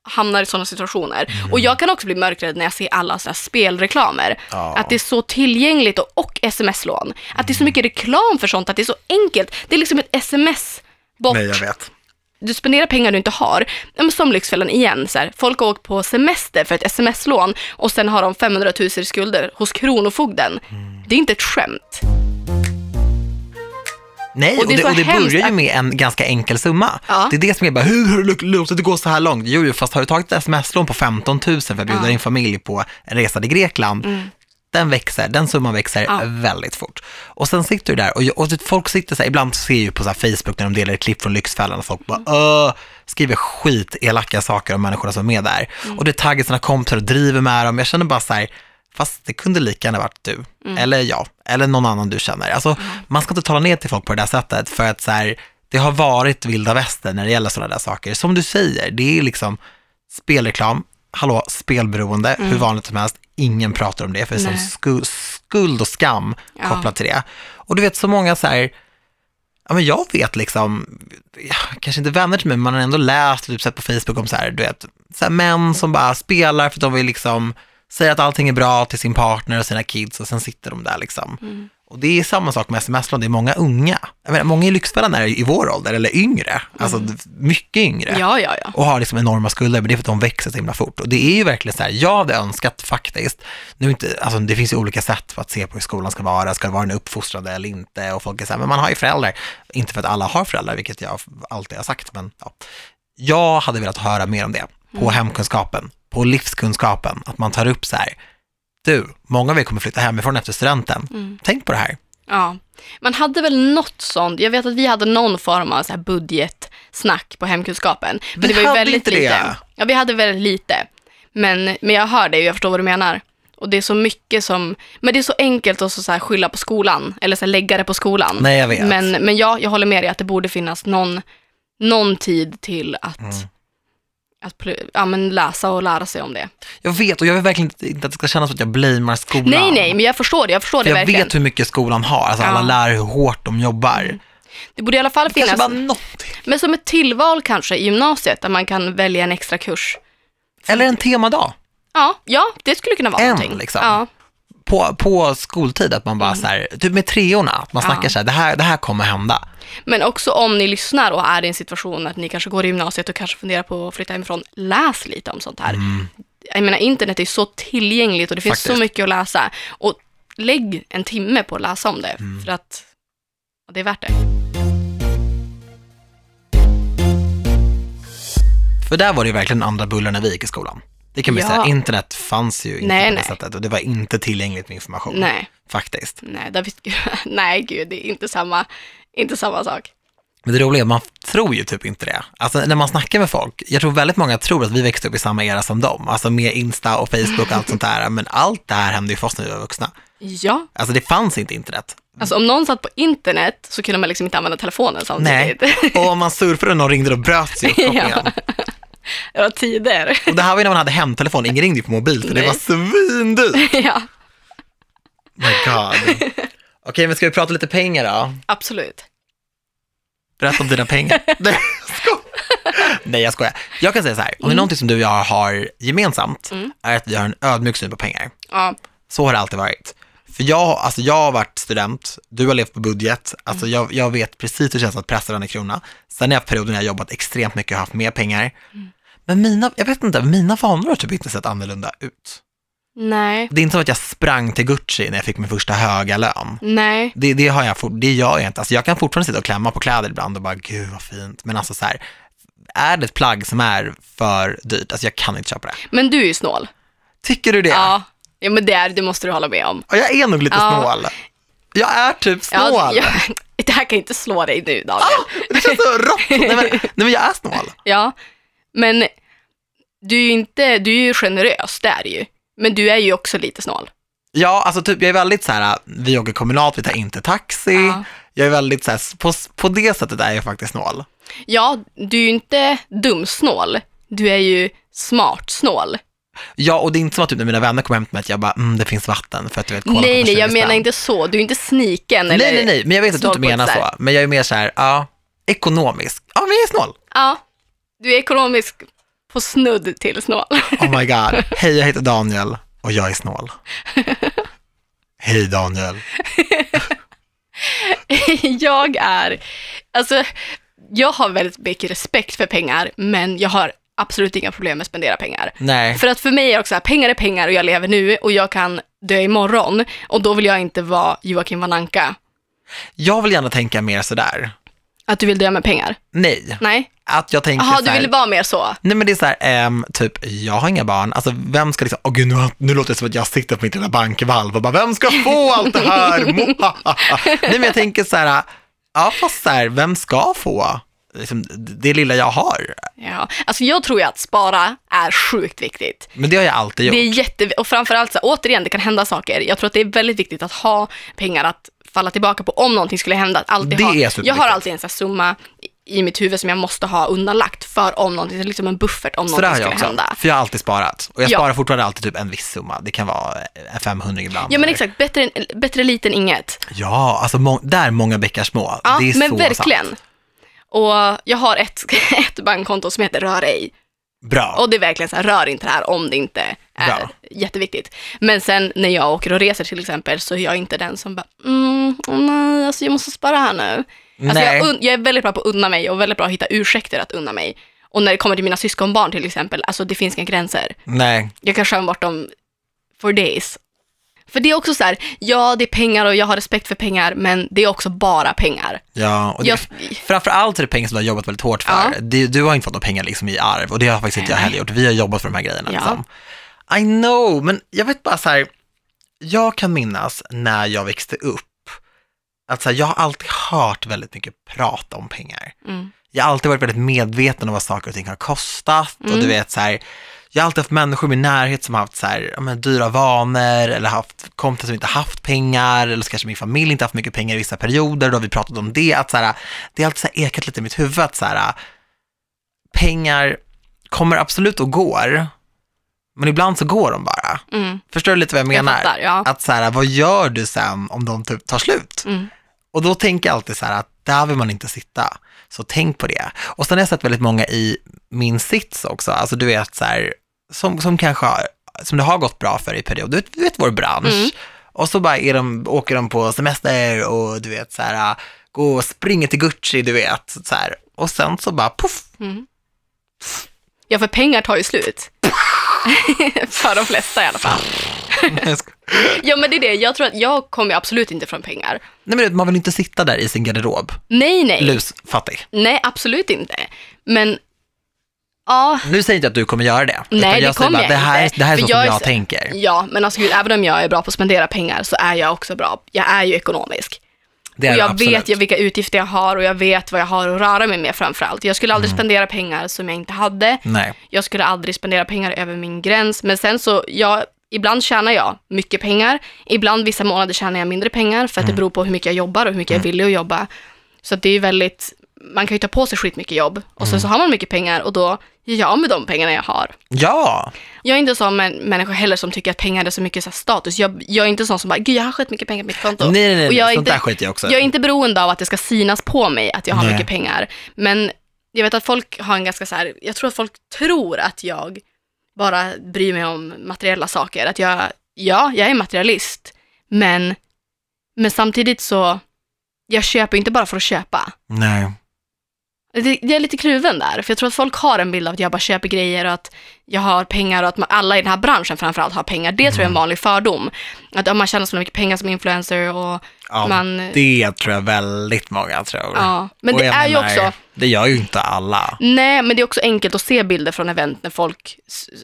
hamnar i sådana situationer. Mm. Och jag kan också bli mörkrädd när jag ser alla här spelreklamer. Ja. Att det är så tillgängligt och, och sms-lån. Att det är så mycket reklam för sånt, att det är så enkelt. Det är liksom ett sms bort. Nej, jag vet. Du spenderar pengar du inte har. Som Lyxfällan igen, så här, folk har åkt på semester för ett sms-lån och sen har de 500 000 i skulder hos Kronofogden. Mm. Det är inte ett skämt. Nej, Och och det är det, och det börjar ju med en ganska enkel summa. Ja. Det är det som är bara, hur har du låtit det gå så här långt? Jo, jo, fast har du tagit ett sms-lån på 15 000 för att bjuda Ja. Mm. din familj på en resa till Grekland, den växer, den summan växer Ja. väldigt fort. Och sen sitter du där och, och folk sitter så här, ibland ser jag ju på så Facebook när de delar ett klipp från Lyxfällan och folk bara, Åh, skriver skit elaka saker om människorna som är med där. Mm. Och det taggar sina kompisar och driver med dem. Jag känner bara så här, fast det kunde lika gärna varit du, Mm. eller jag, eller någon annan du känner. Alltså, man ska inte tala ner till folk på det där sättet för att så här, det har varit vilda västern när det gäller sådana där saker. Som du säger, det är liksom spelreklam, hallå, spelberoende, hur vanligt som helst, ingen pratar om det, för det är som Mm. Skuld, och skam Ja. kopplat till det. Och du vet så många så här, ja men jag vet liksom, kanske inte vänner till mig, men man har ändå läst och typ sett på Facebook om så här, du vet, så här män som bara spelar för att de vill liksom säga att allting är bra till sin partner och sina kids och sen sitter de där liksom. Mm. Och det är samma sak med sms-lån, det är många unga. Jag menar, många i Lyxfällan är i vår ålder, eller yngre, alltså mycket yngre Mm. Ja, ja, ja. och har liksom enorma skulder, men det är för att de växer så himla fort. Och det är ju verkligen så här, jag hade önskat faktiskt, nu inte, alltså det finns ju olika sätt för att se på hur skolan ska vara, ska det vara en uppfostrande eller inte? Och folk är så här, men man har ju föräldrar, inte för att alla har föräldrar, vilket jag alltid har sagt, men ja. Jag hade velat höra mer om det, på hemkunskapen, på livskunskapen, att man tar upp så här, du, många av er kommer flytta hemifrån efter studenten, tänk på det här. Ja, man hade väl något sånt. Jag vet att vi hade någon form av så här budgetsnack på hemkunskapen. Men Vi det var ju hade väldigt inte det. lite. Ja, vi hade väldigt lite. Men, men jag hör det och jag förstår vad du menar. Och det är så mycket som, men det är så enkelt att så skylla på skolan, eller så lägga det på skolan. Nej, jag vet. Men, men ja, jag håller med dig att det borde finnas någon, någon tid till att, Mm. Att ja, men läsa och lära sig om det. Jag vet, och jag vill verkligen inte- att det ska kännas som att jag blamear skolan. Nej, nej, men jag förstår det. Jag förstår För det jag verkligen. vet hur mycket skolan har, alltså alla Ja. lärare hur hårt de jobbar. Det borde i alla fall finnas, bara någonting. men som ett tillval kanske i gymnasiet, där man kan välja en extra kurs. Eller en temadag Ja, ja, det skulle kunna vara En, någonting. liksom. Ja, på, på skoltid, att man bara så här, typ med treorna, att man Mm. Ja. snackar så här, det här, det här kommer hända. men också om ni lyssnar och är i en situation att ni kanske går i gymnasiet och kanske funderar på att flytta hemifrån, läs lite om sånt här. Jag menar, internet är så tillgängligt och det finns Mm. Faktiskt. så mycket att läsa. Och lägg en timme på att läsa om det, Mm. för att det är värt det. För där var det ju verkligen andra bullar när vi gick i skolan. Det kan man Ja. säga, internet fanns ju inte Nej, på det nej. sättet och det var inte tillgängligt med information. Nej, Faktiskt. nej, där, (laughs) nej gud, det är inte samma, inte samma sak. Men det roliga är, man tror ju typ inte det. Alltså när man snackar med folk, jag tror väldigt många tror att vi växte upp i samma era som dem. Alltså med Insta och Facebook och allt sånt där. Men allt det här hände ju för oss när vi var vuxna. Ja, Alltså det fanns inte internet. alltså om någon satt på internet så kunde man liksom inte använda telefonen Nej, samtidigt. (laughs) och om man surfade och någon ringde då bröt sig uppkopplingen. Ja. (laughs) Det var tider. Och det här var ju när man hade hemtelefon, ingen ringde ju på mobil för det Nej. var svindyrt. (laughs) ja, My God. Okej, men ska vi prata lite pengar då? absolut. Berätta om dina pengar. (laughs) Nej, jag skojar. Nej, jag skojar. Jag kan säga så här, om det är någonting som du och jag har gemensamt, är att vi har en ödmjuk syn på pengar. Ja, Så har det alltid varit. För jag, alltså jag har varit student, du har levt på budget, alltså jag, jag vet precis hur det känns att pressa varenda krona. Sen har jag haft perioder när jag har jobbat extremt mycket och haft mer pengar. Men mina, jag vet inte, mina vanor har typ inte sett annorlunda ut. nej, Det är inte som att jag sprang till Gucci när jag fick min första höga lön. nej, Det, det, har jag, det gör jag inte. Alltså jag kan fortfarande sitta och klämma på kläder ibland och bara, gud vad fint. Men alltså så här, är det ett plagg som är för dyrt, alltså jag kan inte köpa det. men du är ju snål. Tycker du det? Ja, ja men det, är, det måste du hålla med om. Jag är nog lite Ja. snål. Jag är typ snål. Ja, ja, det här kan inte slå dig nu, Daniel. Det känns så rått. Nej men, (laughs) nej men jag är snål. Ja, men du är ju inte, du är ju generös, det är du ju. Men du är ju också lite snål. Ja, alltså typ jag är väldigt så här, vi åker kommunalt, vi tar inte taxi. Ja. Jag är väldigt så här, på, på det sättet är jag faktiskt snål. Ja, du är ju inte dumsnål. Du är ju smart snål. Ja, och det är inte som att typ, när mina vänner kommer hem till mig att jag bara, mm, det finns vatten för att du vet, kolla Nej, nej, jag menar inte så. Du är inte sniken eller Nej, nej, nej, men jag vet att du inte menar så. Men jag är mer så här, ja, ekonomisk. Ja, men jag är snål. Ja, du är ekonomisk på snudd till snål. Oh my god. (laughs) Hej, jag heter Daniel och jag är snål. Hej Daniel. (laughs) jag är, alltså, jag har väldigt mycket respekt för pengar, men jag har absolut inga problem med att spendera pengar. Nej, För att för mig är det också så här, pengar är pengar och jag lever nu och jag kan dö imorgon och då vill jag inte vara Joakim von Anka. jag vill gärna tänka mer sådär. Att du vill dö med pengar? Nej, Nej? Att jag tänker Jaha, du här, vill vara mer så? Nej men det är så här, ehm, typ, jag har inga barn, alltså vem ska liksom, åh gud nu, nu låter det som att jag sitter på mitt lilla bankvalv och bara, vem ska få allt det här? (laughs) (laughs) Nej men jag tänker så här, ja fast så här, vem ska få liksom, det lilla jag har? Ja, alltså jag tror ju att spara är sjukt viktigt. Men det har jag alltid gjort. Det är jätte, och framförallt så här, återigen, det kan hända saker. Jag tror att det är väldigt viktigt att ha pengar att falla tillbaka på om någonting skulle hända. Att alltid Det ha, jag har alltid en sån här summa i- mitt huvud som jag måste ha undanlagt för om någonting, liksom en buffert om Så någonting skulle också, hända. för jag har alltid sparat. Och jag Ja. sparar fortfarande alltid typ en viss summa, det kan vara eh, 500 ibland. Ja men eller- exakt, bättre, bättre lite än inget. Ja, alltså må, där många bäckar små. Ja, det är men så verkligen. sant. Och jag har ett, (laughs) ett bankkonto som heter Rör ej. Bra. Och det är verkligen så här, rör inte det här om det inte är Bra. jätteviktigt. Men sen när jag åker och reser till exempel så är jag inte den som bara, mm, nej, alltså jag måste spara här nu. Alltså Nej. jag, un- jag är väldigt bra på att unna mig och väldigt bra att hitta ursäkter att unna mig. Och när det kommer till mina syskonbarn till exempel, alltså det finns inga gränser. Nej, Jag kan skämma bort dem for days. För det är också så här, ja det är pengar och jag har respekt för pengar, men det är också bara pengar. ja. Och det, Jag, Framförallt är det pengar som du har jobbat väldigt hårt för. Ja. Du, du har inte fått några pengar liksom i arv och det har faktiskt inte jag heller gjort. Vi har jobbat för de här grejerna. Ja. Liksom. I know, men jag vet bara så här, jag kan minnas när jag växte upp, att så här, jag har alltid hört väldigt mycket prat om pengar. mm, Jag har alltid varit väldigt medveten om vad saker och ting har kostat och Mm. du vet så här, jag har alltid haft människor i min närhet som har haft så här, men, dyra vanor eller haft kompisar som inte haft pengar eller så kanske min familj inte haft mycket pengar i vissa perioder, då har vi pratat om det, att så här, det har alltid så här ekat lite i mitt huvud att så här, pengar kommer absolut och går, men ibland så går de bara. mm, Förstår du lite vad jag jag menar? fattar, ja. Att så här, vad gör du sen om de typ tar slut? Mm. Och då tänker jag alltid så här att där vill man inte sitta. Så tänk på det. Och sen har jag sett väldigt många i min sits också, alltså du vet så här, som, som kanske har, som det har gått bra för i period, du vet, du vet vår bransch. Mm. Och så bara är de, åker de på semester och du vet så här, gå och springer till Gucci, du vet, så här. Och sen så bara poff, Mm. Ja, för pengar tar ju slut. (laughs) (laughs) för de flesta i alla fall. (laughs) Jag Ja, men det är det. Jag tror att jag kommer absolut inte från pengar. Nej men man vill inte sitta där i sin garderob, Nej, nej. lusfattig. Nej, absolut inte. Men, ja, Nu säger jag inte att du kommer göra det. Nej, det jag säger kommer bara, jag det här, inte. Det här är så som jag jag, är så- tänker. ja, men alltså gud, även om jag är bra på att spendera pengar så är jag också bra. Jag är ju ekonomisk. Det är och det jag absolut. vet vilka utgifter jag har och jag vet vad jag har att röra mig med framförallt. Jag skulle Mm. aldrig spendera pengar som jag inte hade. Nej. Jag skulle aldrig spendera pengar över min gräns. Men sen så, jag, ibland tjänar jag mycket pengar. Ibland vissa månader tjänar jag mindre pengar för att det beror på hur mycket jag jobbar och hur mycket jag är villig att jobba. Så det är väldigt, man kan ju ta på sig skitmycket jobb och sen så har man mycket pengar och då gör jag med de pengarna jag har. Ja, Jag är inte en sån män- människa heller som tycker att pengar är så mycket så status. Jag, jag är inte sån som bara, gud jag har skit mycket pengar på mitt konto. nej, nej, nej, Och jag sånt inte- där skiter jag också Jag är inte beroende av att det ska synas på mig att jag har Nej. mycket pengar. Men jag vet att folk har en ganska så här, jag tror att folk tror att jag bara bryr mig om materiella saker. Att jag, ja, jag är materialist, men, men samtidigt så, jag köper inte bara för att köpa. Nej. Det, jag är lite kluven där, för jag tror att folk har en bild av att jag bara köper grejer och att jag har pengar och att man, alla i den här branschen framförallt har pengar. Det tror jag är en vanlig fördom. Att om man tjänar så mycket pengar som influencer och Ja, man... det tror jag väldigt många tror. Ja, men Och det är ju också... Det gör ju inte alla. Nej, men det är också enkelt att se bilder från event när folk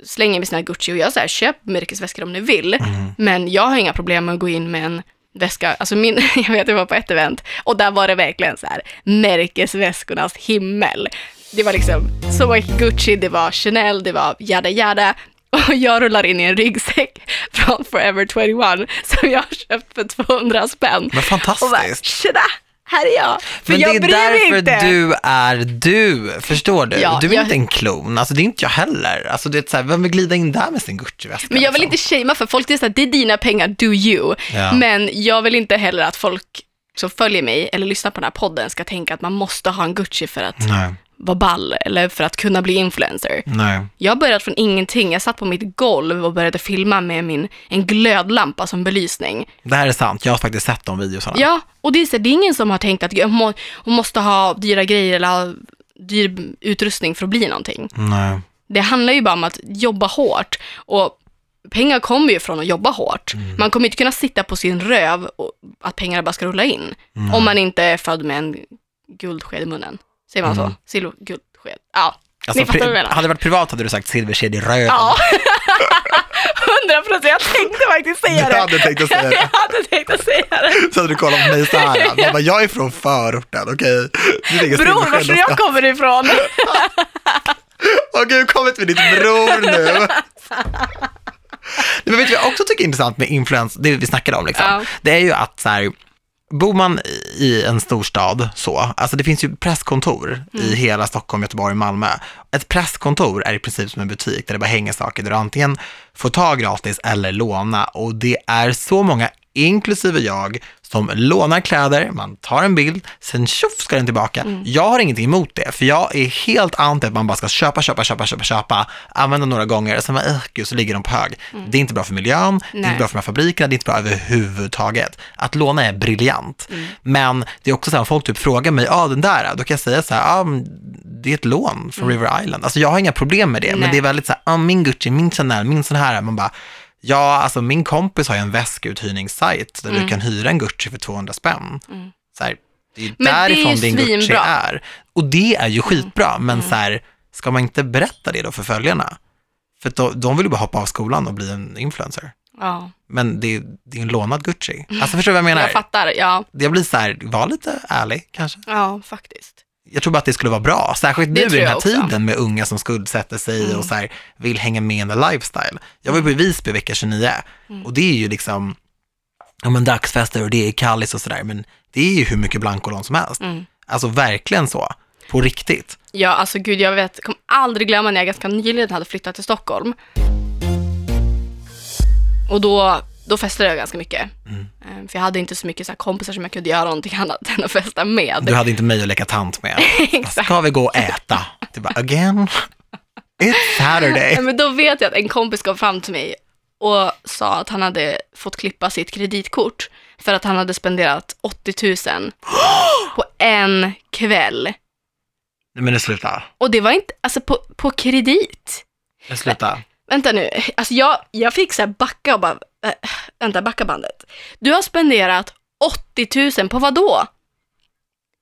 slänger med sina Gucci och jag säger köp märkesväskor om ni vill. Mm. Men jag har inga problem med att gå in med en väska, alltså min, (laughs) jag vet jag var på ett event och där var det verkligen så här märkesväskornas himmel. Det var liksom så mycket Gucci, det var Chanel, det var jada jada (laughs) och jag rullar in i en ryggsäck (laughs) från Forever 21 som jag har köpt för 200 spänn. Men Och bara, fantastiskt. tjena, här är jag. För Men jag det är därför inte. du är du, förstår du? Ja, du är jag- inte en klon, alltså det är inte jag heller. Alltså det är så här, vem vill glida in där med sin Gucci-väska? Men jag vill liksom? inte shamea för folk, det är, så här, det är dina pengar, do you. Ja. Men jag vill inte heller att folk som följer mig eller lyssnar på den här podden ska tänka att man måste ha en Gucci för att Nej, vara ball eller för att kunna bli influencer. nej. Jag började från ingenting. Jag satt på mitt golv och började filma med min, en glödlampa som belysning. Det här är sant, jag har faktiskt sett de videosarna. Ja, och det är, så, det är ingen som har tänkt att jag må, hon måste ha dyra grejer eller ha dyr utrustning för att bli någonting. Nej. Det handlar ju bara om att jobba hårt och pengar kommer ju från att jobba hårt. Man kommer inte kunna sitta på sin röv och att pengarna bara ska rulla in. Om man inte är född med en guldsked i munnen. Säger man så? Silver, guldsked. Ja, Alltså, ni fattar vad jag menar. hade det varit privat hade du sagt silversked i röven. Ja, (laughs) hundra procent. Jag tänkte faktiskt säga Du det. hade tänkt att säga det. (laughs) Jag hade tänkt att säga det. Så hade du kollat på mig så här. (laughs) Man bara, jag är från förorten, okej? Du ligger Bror, var tror jag kommer ifrån? Åh gud, kom inte med ditt bror nu. Men vet du vad jag också tycker är intressant med influens, det vi snackade om liksom, Ja. det är ju att så här, bor man i en storstad så, alltså det finns ju presskontor i hela Stockholm, Göteborg, Malmö. Ett presskontor är i princip som en butik där det bara hänger saker. Där du antingen får ta gratis eller låna. Och det är så många inklusive jag, som lånar kläder, man tar en bild, sen tjoff ska den tillbaka. Jag har ingenting emot det, för jag är helt anti att man bara ska köpa, köpa, köpa, köpa, köpa, använda några gånger, sen bara, "Ugh, gud, så ligger de på hög. Det är inte bra för miljön, det är Nej. inte bra för de här fabrikerna, det är inte bra överhuvudtaget. Att låna är briljant. Men det är också så här, om folk typ frågar mig, ja ah, den där, då kan jag säga så här, ah, men det är ett lån från River Island. Alltså jag har inga problem med det, men Nej. det är väldigt så här, ah, min Gucci, min Chanel, min sån här, man bara, Ja, alltså min kompis har ju en väskuthyrningssajt där du kan hyra en Gucci för 200 spänn. Så här, det är Men det är därifrån din Gucci är. Och det är ju skitbra, men så här, ska man inte berätta det då för följarna? För då, de vill ju bara hoppa av skolan och bli en influencer. Ja, Men det, är- det är en lånad Gucci. Alltså förstår du vad jag (laughs) menar? jag fattar. Ja, Det blir så här, var lite ärlig kanske. ja faktiskt. Jag tror bara att det skulle vara bra, särskilt nu i den jag här. Mm. tiden med unga som skuldsätter sig och så här, vill hänga med in the lifestyle. Jag var på Visby vecka 29 Mm. och det är ju liksom, ja men dagsfester och det är Kallis och sådär, men det är ju hur mycket blankolån som helst. Mm. Alltså verkligen så, på riktigt. Ja, alltså gud, jag vet, kommer aldrig glömma när jag ganska nyligen hade flyttat till Stockholm. Och då, då festade jag ganska mycket. Mm. Eh, För jag hade inte så mycket så kompisar som jag kunde göra någonting (laughs) annat än att festa med. Du hade inte mig att leka tant med. (laughs) Exakt. Ska vi gå och äta? Du bara, again? It's Saturday. Men då vet jag att en kompis kom fram till mig och sa att han hade fått klippa sitt kreditkort för att han hade spenderat 80 000 (gasps) på en kväll. Nej men sluta. Och det var inte, alltså på, på kredit. Nu sluta. Vänta nu, alltså jag, jag fick så här backa och bara, äh, vänta, backa bandet. Du har spenderat 80 000 på vad då?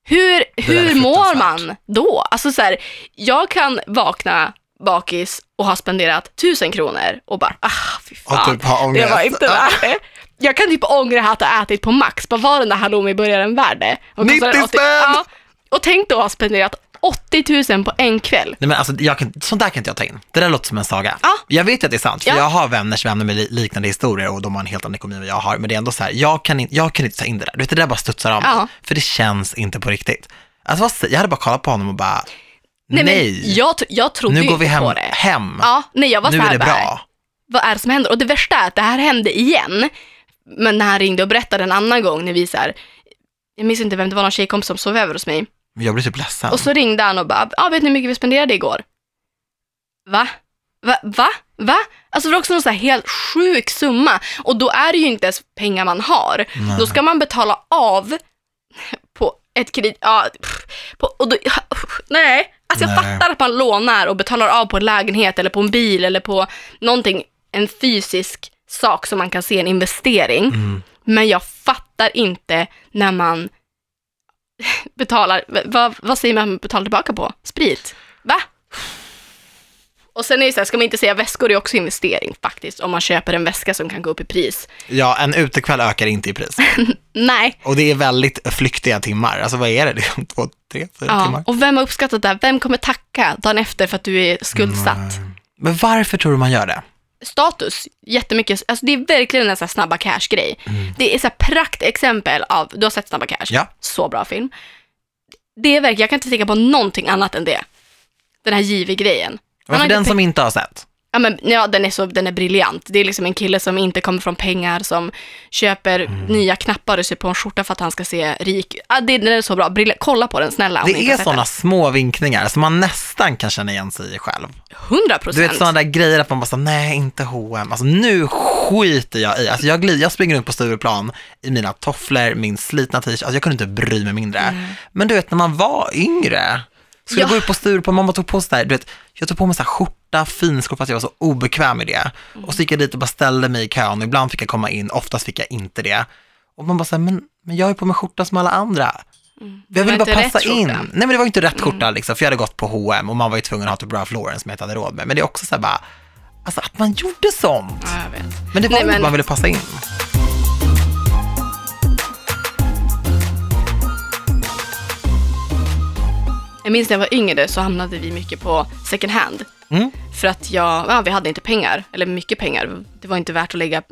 Hur, hur mår man då? Alltså så här, jag kan vakna bakis och ha spenderat 1000 kronor och bara, ah fy fan, typ det var inte värt det. Jag kan typ ångra att ha ätit på Max, vad var den där halloumiburgaren värd det? Och 90 kostade spänn! Ja, och tänk då att ha spenderat 80 000 på en kväll. Nej men alltså, jag kan, sånt där kan inte jag ta in. Det där låter som en saga. Ja. Jag vet att det är sant, för Ja. jag har vänners vänner med li- liknande historier och de har en helt annan ekonomi än jag har. Men det är ändå så här, jag kan, in, jag kan inte ta in det där. Du vet, det där bara studsar av mig. Ja. För det känns inte på riktigt. Alltså, jag hade bara kollat på honom och bara, nej, men jag, jag trodde nu går vi hem. det. hem. Ja, nej jag var nu så är här det bara, bra. vad är det som händer? Och det värsta är att det här hände igen. Men när han ringde och berättade en annan gång när vi så här, jag minns inte vem det var, någon tjejkompis som sov över hos mig. Jag blir typ ledsen. Och så ringde han och bara, ja vet ni hur mycket vi spenderade igår? Va? Va? Va? Va? Alltså det var också någon så här helt sjuk summa. Och då är det ju inte ens pengar man har. Nej. Då ska man betala av på ett kredit... Ja, pff, på, och då, pff, nej, alltså jag Nej. fattar att man lånar och betalar av på en lägenhet eller på en bil eller på någonting, en fysisk sak som man kan se en investering. Mm. Men jag fattar inte när man (laughs) betalar, vad, vad säger man betalar tillbaka på? Sprit? Va? Och sen är det så här, ska man inte säga väskor är också investering faktiskt, om man köper en väska som kan gå upp i pris. Ja, en utekväll ökar inte i pris. (laughs) Nej. Och det är väldigt flyktiga timmar. Alltså vad är det? Det är två, tre, fyra Ja. timmar. Och vem har uppskattat det? här? Vem kommer tacka dagen efter för att du är skuldsatt? Men varför tror du man gör det? Status, jättemycket, alltså det är verkligen en sån här snabba cash-grej. Det är så här praktexempel av, du har sett Snabba Cash? Ja. Så bra film. Det är verkligen, jag kan inte tänka på någonting annat än det. Den här JV-grejen. Men har för den som inte har sett. Ja, men, ja den, är så, den är briljant. Det är liksom en kille som inte kommer från pengar, som köper Mm. nya knappar och ser på en skjorta för att han ska se rik Ja, det, Den är så bra. Briljant. Kolla på den, snälla. Det är sådana små vinkningar som man nästan kan känna igen sig i själv. den. 100 Du vet sådana där grejer att man bara så, nej inte H&M. Alltså nu skiter jag i. Alltså jag, glider, jag springer runt på Stureplan i mina tofflor, min slitna t-shirt. Alltså jag kunde inte bry mig mindre. Men du vet när man var yngre, skulle Ja. gå ut på Stureplan, mamma tog på sig där, du vet, jag tog på mig så här skjorta, finskor för att jag var så obekväm i det. Och så gick jag dit och bara ställde mig i kön ibland fick jag komma in, oftast fick jag inte det. Och man bara så här, men, men jag ju på mig skjorta som alla andra. Jag Mm. var ville bara passa in. skjorta. Nej men det var inte rätt skjorta liksom, för jag hade gått på H&M och man var ju tvungen att ha typ Ralph Lauren som jag inte hade råd med. Men det är också så här bara, alltså att man gjorde sånt. Ja, jag. Men det var Nej, men- att man ville passa in. Jag minns när jag var yngre så hamnade vi mycket på second hand. Mm. För att jag, ja, vi hade inte pengar, eller mycket pengar. Det var inte värt att lägga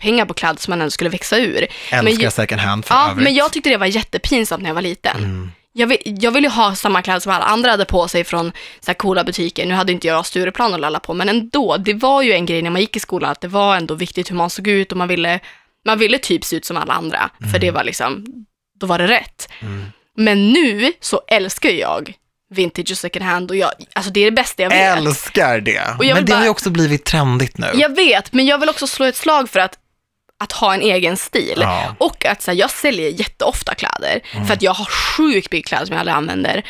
pengar på kläder som man ändå skulle växa ur. Men Älskar jag- second hand för Ja, övrigt. Mm. men jag tyckte det var jättepinsamt när jag var liten. Jag, vill, jag ville ju ha samma kläder som alla andra hade på sig från så här coola butiker. Nu hade inte jag Stureplan att lalla på, men ändå. Det var ju en grej när man gick i skolan, att det var ändå viktigt hur man såg ut och man ville, man ville typ se ut som alla andra. För Mm. det var liksom, då var det rätt. Men nu så älskar jag vintage och second hand och jag, alltså det är det bästa jag vet. Älskar det. Men det har ju bara- också blivit trendigt nu. Jag vet, men jag vill också slå ett slag för att, att ha en egen stil. Ja. Mm. Och att så här, jag säljer jätteofta kläder, för att jag har sjukt mycket kläder som jag aldrig använder.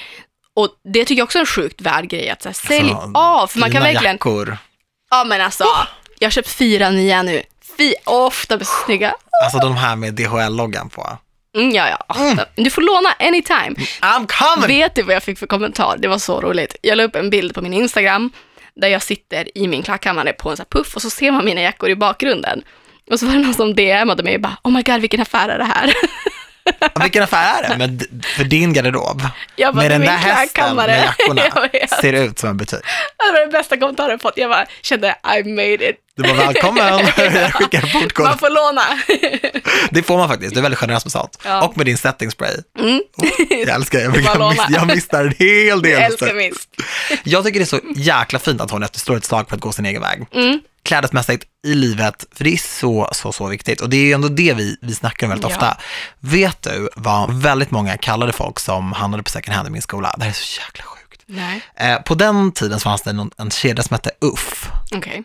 Och det tycker jag också är en sjukt värd grej, att så här, sälj Alltså, av, för man kan verkligen, jackor. ja men alltså, jag har köpt fyra nya nu, Fy, ofta blir snygga. Alltså de här med DHL-loggan på. Mm, ja, ja. Du får låna anytime. I'm coming! Vet du vad jag fick för kommentar? Det var så roligt. Jag la upp en bild på min Instagram där jag sitter i min klackkammare på en sån puff och så ser man mina jackor i bakgrunden. Och så var det någon som DMade mig och bara, oh my god vilken affär är det här? (laughs) Vilken affär är det? Men d- för din garderob? Jag bara, med den där hästen med jackorna (laughs) Jag ser ut som en butik. Det var den bästa kommentaren jag fått. Jag bara kände, I made it. Du bara välkommen, (laughs) jag skickar portkod. Man får låna. (laughs) Det får man faktiskt, du är väldigt generös med sånt. Ja. Och med din setting spray. Mm. Jag älskar jag, jag, miss, jag missar en hel Jag del. älskar mist. Jag tycker det är så jäkla fint att hon efter slår ett slag för att gå sin egen väg. Mm. Klädesmässigt i livet, för det är så, så, så viktigt. Och det är ju ändå det vi, vi snackar om väldigt Ja. ofta. Vet du vad väldigt många kallade folk som handlade på second hand i min skola? Det här är så jäkla sjukt. Eh, på den tiden så fanns det någon, en kedja som hette Uff. okej.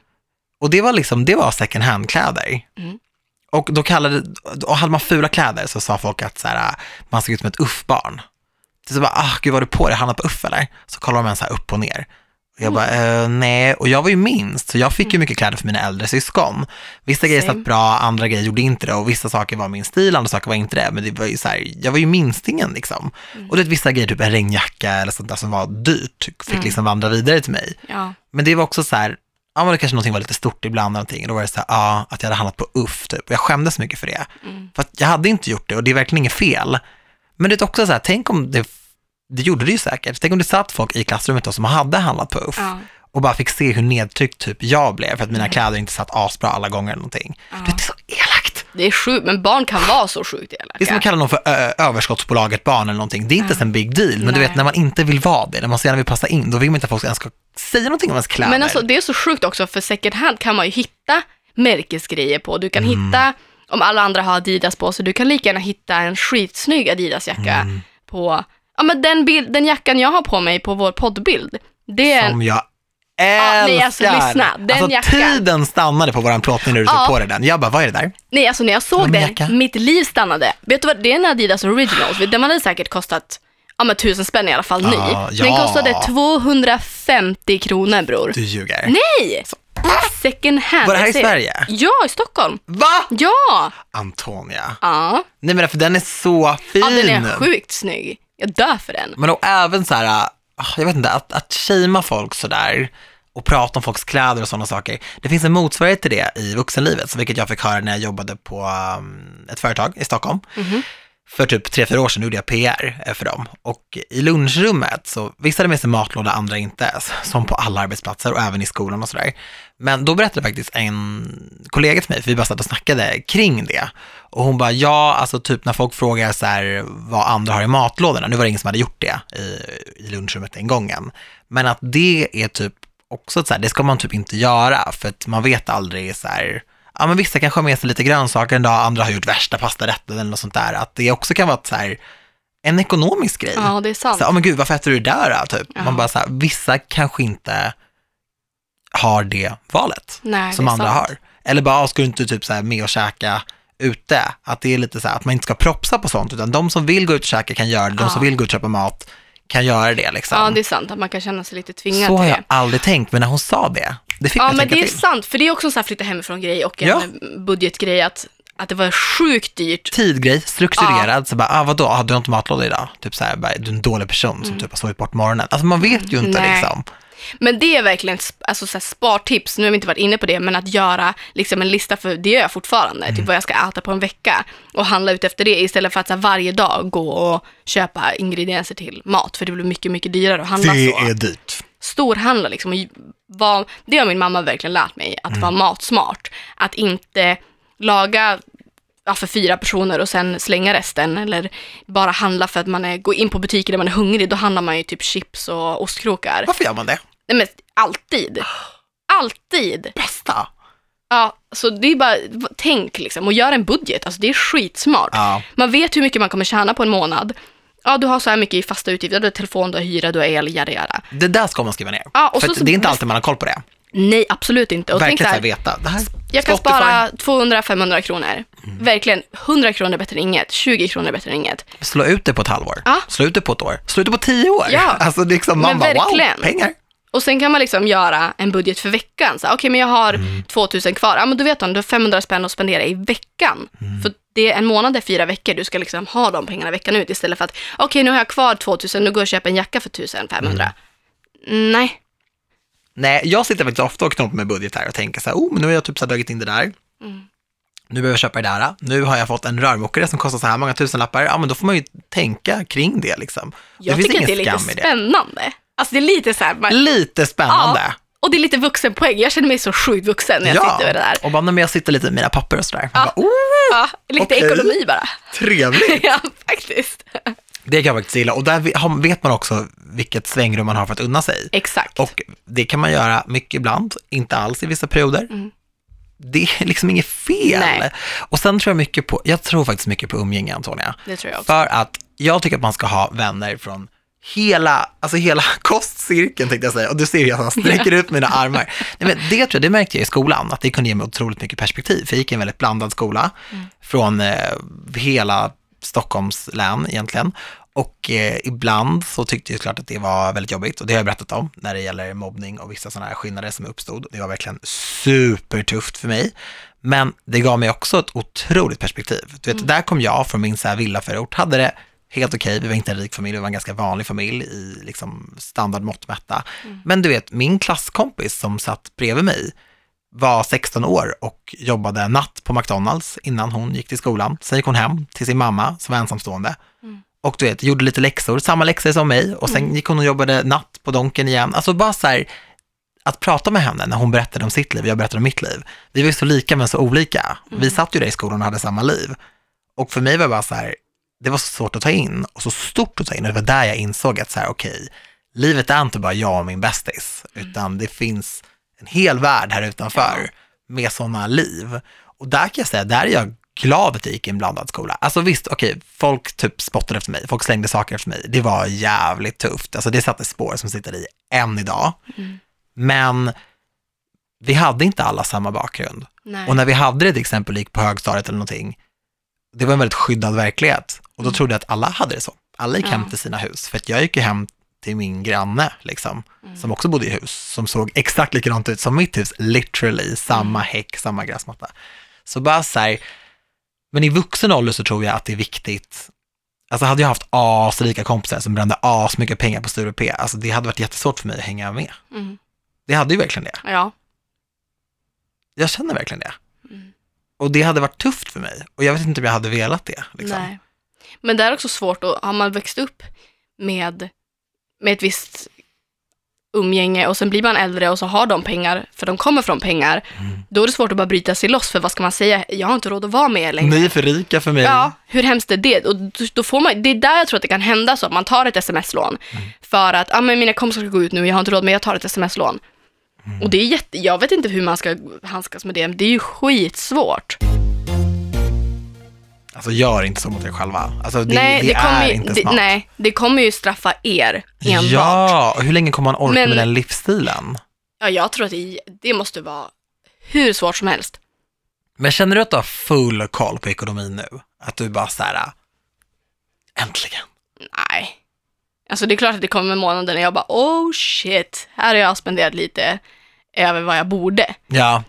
Och det var liksom, det var second hand-kläder. Mm. Och då kallade, och hade man fula kläder så sa folk att så här, man såg ut som ett Uff-barn. Så bara, ah gud var du på dig, handlat på Uff eller? Så kollar de en så här upp och ner. Och jag bara, eh, nej, och jag var ju minst, så jag fick ju mycket kläder för mina äldre syskon. Vissa grejer satt bra, andra grejer gjorde inte det och vissa saker var min stil, andra saker var inte det. Men det var ju så här, jag var ju minstingen liksom. Och det vissa grejer, typ en regnjacka eller sånt där som var dyrt, fick liksom vandra vidare till mig. Ja. Men det var också så här, ja men det kanske någonting var lite stort ibland eller någonting. Och då var det så här, ja, att jag hade handlat på UFF typ. Och jag skämdes mycket för det. För att jag hade inte gjort det och det är verkligen inget fel. Men det är också så här, tänk om det, det gjorde det ju säkert. Tänk om det satt folk i klassrummet då som hade handlat på UFF. Ja. Och bara fick se hur nedtryckt typ jag blev för att mina kläder inte satt asbra alla gånger eller någonting. Du vet, det är så elakt. Det är sjukt, men barn kan vara så sjukt elaka. Det är som att kalla någon för överskottsbolaget barn eller någonting. Det är inte ens en big deal, men du Nej. vet när man inte vill vara det, när man så gärna vill passa in, då vill man inte att folk ens ska säga någonting om ens kläder. Men alltså det är så sjukt också, för second hand kan man ju hitta märkesgrejer på. Du kan Mm. hitta, om alla andra har Adidas på sig, du kan lika gärna hitta en skitsnygg Adidas-jacka Mm. på, ja men den, bild, den jackan jag har på mig på vår poddbild, det är Som jag Ja, älskar. nej, alltså, lyssna, den alltså, jackan. tiden stannade på våran plåtning när du tog Ja. på dig den. Jag bara, vad är det där? nej alltså när jag såg den, jacka? mitt liv stannade. Vet du vad, det är en Adidas Originals, den hade säkert kostat, ja men tusen spänn i alla fall ny. Ja, Den ja. kostade 250 kronor bror. Du ljuger. Nej! Second hand. Var det här i Sverige? Ja, i Stockholm. Va? Ja! Antonia. Ja. Nej men för den är så fin. Ja, den är sjukt snygg. Jag dör för den. Men och även så här, ah, jag vet inte, att, att shamea folk sådär och prata om folks kläder och sådana saker. Det finns en motsvarighet till det i vuxenlivet, vilket jag fick höra när jag jobbade på um, ett företag i Stockholm för typ tre, fyra år sedan gjorde jag PR eh, för dem. Och i lunchrummet så, vissa hade med sig matlåda, andra inte, som på alla arbetsplatser och även i skolan och sådär. Men då berättade faktiskt en kollega till mig, för vi bara satt och snackade kring det. Och hon bara, ja, alltså typ när folk frågar så här, vad andra har i matlådorna, nu var det ingen som hade gjort det i, i lunchrummet den gången, men att det är typ också så här, det ska man typ inte göra, för att man vet aldrig så här, ja men vissa kanske har med sig lite grönsaker en dag, andra har gjort värsta pastarätten eller något sånt där, att det också kan vara så här, en ekonomisk grej. Ja, det är sant. Så, ja men gud, varför äter du det där då? Typ. Ja. Man bara så här, vissa kanske inte har det valet Nej, som det andra sant. har. Eller bara, "Ah, ska du inte typ så här med och käka ute? Att det är lite så här, att man inte ska propsa på sånt, utan de som vill gå ut och käka kan göra det, de Ja. som vill gå ut och köpa mat kan göra det liksom. Ja, det är sant att man kan känna sig lite tvingad så har jag aldrig tänkt, men när hon sa det, det fick Ja, men det är till. sant, för det är också en sån här flytta hemifrån-grej och en Ja. budgetgrej att, att det var sjukt dyrt. Tidgrej, strukturerad, så bara, ah, vadå, ah, du har inte matlåda idag? Typ så här, bara, du är en dålig person som typ har sovit bort morgonen. Alltså man vet ju inte Mm. Nej. liksom. Men det är verkligen alltså, så här, spartips, nu har vi inte varit inne på det, men att göra liksom, en lista för, det gör jag fortfarande, Mm. typ vad jag ska äta på en vecka och handla ut efter det istället för att så här, varje dag gå och köpa ingredienser till mat, för det blir mycket, mycket dyrare att handla så. dyrt. Storhandla liksom. Och var, det har min mamma verkligen lärt mig, att Mm. vara matsmart. Att inte laga ja, för fyra personer och sen slänga resten eller bara handla för att man är, går in på butiker där man är hungrig, då handlar man ju typ chips och ostkrokar. Varför gör man det? Nej men alltid. Alltid. Bästa. Ja, så det är bara, tänk liksom och gör en budget, alltså det är skitsmart. Ja. Man vet hur mycket man kommer tjäna på en månad. Ja, du har så här mycket i fasta utgifter, du har telefon, du har hyra, du har el, jada jada. Det där ska man skriva ner. Ja, och För så- så- det är inte alltid man har koll på det. Nej, absolut inte. Och tänk Verkligen så så här veta. Det här, Jag kan spara 200-500 kronor. Mm. Verkligen, 100 kronor är bättre än inget, 20 kronor är bättre än inget. Slå ut det på ett halvår. Ja. Slå ut det på ett år. Slå ut det på tio år. Ja. (laughs) Alltså liksom, man Men bara verkligen. wow, pengar. Och sen kan man liksom göra en budget för veckan. Okej, men jag har Mm. 2000 kvar. Ja, men du vet du, du har 500 spänn att spendera i veckan. Mm. För det är en månad är fyra veckor, du ska liksom ha de pengarna veckan ut istället för att, okej, nu har jag kvar 2000, nu går jag och köper en jacka för 1500. Mm. Nej. Nej, jag sitter faktiskt ofta och knoppar med budget här och tänker så här, oh, men nu har jag typ så här dragit in det där. Mm. Nu behöver jag köpa det där. Nu har jag fått en rörmokare som kostar så här många tusenlappar. Ja, men då får man ju tänka kring det liksom. Jag finns tycker att det är lite i det. spännande. Alltså det är lite så här, man, Lite spännande. ja, och det är lite vuxenpoäng. Jag känner mig så sjukt vuxen när jag sitter med det där. och bara när jag sitter lite med mina papper och sådär. Ja. Ja. Bara, oh, Ja, lite Okej. ekonomi bara. trevligt. (laughs) ja, faktiskt. Det kan jag faktiskt gilla. Och där vet man också vilket svängrum man har för att unna sig. Exakt. Och det kan man göra mycket ibland, inte alls i vissa perioder. Det är liksom inget fel. Mm. Nej. Och sen tror jag mycket på, jag tror faktiskt mycket på umgänge Antonia. det tror jag också. För att jag tycker att man ska ha vänner från hela, alltså hela (laughs) kostcirkeln tänkte jag säga. Och du ser hur jag sträcker ut mina armar. Nej, men det tror jag, det märkte jag i skolan, att det kunde ge mig otroligt mycket perspektiv. För jag gick i en väldigt blandad skola från eh, hela Stockholms län egentligen. Och eh, ibland så tyckte jag såklart att det var väldigt jobbigt och det har jag berättat om när det gäller mobbning och vissa sådana här skillnader som uppstod. Det var verkligen supertufft för mig. Men det gav mig också ett otroligt perspektiv. Du vet, där kom jag från min så här villaförort, hade det helt okej, vi var inte en rik familj, vi var en ganska vanlig familj i liksom standard måttmätta. Men du vet, min klasskompis som satt bredvid mig var 16 år och jobbade natt på McDonalds innan hon gick till skolan. Sen gick hon hem till sin mamma som var ensamstående. Och du vet, gjorde lite läxor, samma läxor som mig. Och sen gick hon och jobbade natt på Donken igen. Alltså bara så här, att prata med henne när hon berättade om sitt liv, jag berättade om mitt liv. Vi var ju så lika men så olika. Vi satt ju där i skolan och hade samma liv. Och för mig var det bara så här, det var så svårt att ta in och så stort att ta in. Och det var där jag insåg att så här, okej, livet är inte bara jag och min bästis, utan det finns en hel värld här utanför med sådana liv. Och där kan jag säga, där är jag glad att jag gick i en blandad skola. Alltså visst, okej, folk typ spottade efter mig, folk slängde saker efter mig. Det var jävligt tufft. Alltså det satte spår som sitter i än idag. Men vi hade inte alla samma bakgrund. Nej. Och när vi hade det till exempel, gick på högstadiet eller någonting, det var en väldigt skyddad verklighet. Och då trodde jag att alla hade det så. Alla gick hem Mm. Ja. till sina hus. För att jag gick ju hem till min granne, liksom, Mm. som också bodde i hus, som såg exakt likadant ut som mitt hus, literally, samma Mm. häck, samma gräsmatta. Så bara så här, men i vuxen ålder så tror jag att det är viktigt, alltså hade jag haft asrika kompisar som brände asmycket pengar på Sture P, alltså det hade varit jättesvårt för mig att hänga med. Mm. Det hade ju verkligen det. Ja. Jag känner verkligen det. Mm. Och det hade varit tufft för mig. Och jag vet inte om jag hade velat det. Liksom. Nej. Men det är också svårt, och har man växt upp med, med ett visst umgänge och sen blir man äldre och så har de pengar, för de kommer från pengar, Mm. då är det svårt att bara bryta sig loss, för vad ska man säga? Jag har inte råd att vara med er längre. Ni är för rika för mig. Ja, hur hemskt är det? Och då- får man, det är där jag tror att det kan hända så, att man tar ett sms-lån för att, ja men mina kompisar ska gå ut nu, jag har inte råd, men jag tar ett sms-lån. Och det är jätte, jag vet inte hur man ska handskas med det, det är ju skitsvårt. Alltså gör inte så mot er själva. Alltså det, nej, det, det är ju, inte det, smart. nej, det kommer ju straffa er enbart. Ja, hur länge kommer man orka Men- med den livsstilen? Ja, jag tror att det, det måste vara hur svårt som helst. Men känner du att du har full koll på ekonomin nu? Att du bara så här, äntligen. Nej. Alltså det är klart att det kommer månader när jag bara, oh shit, här har jag spenderat lite över vad jag borde. Ja,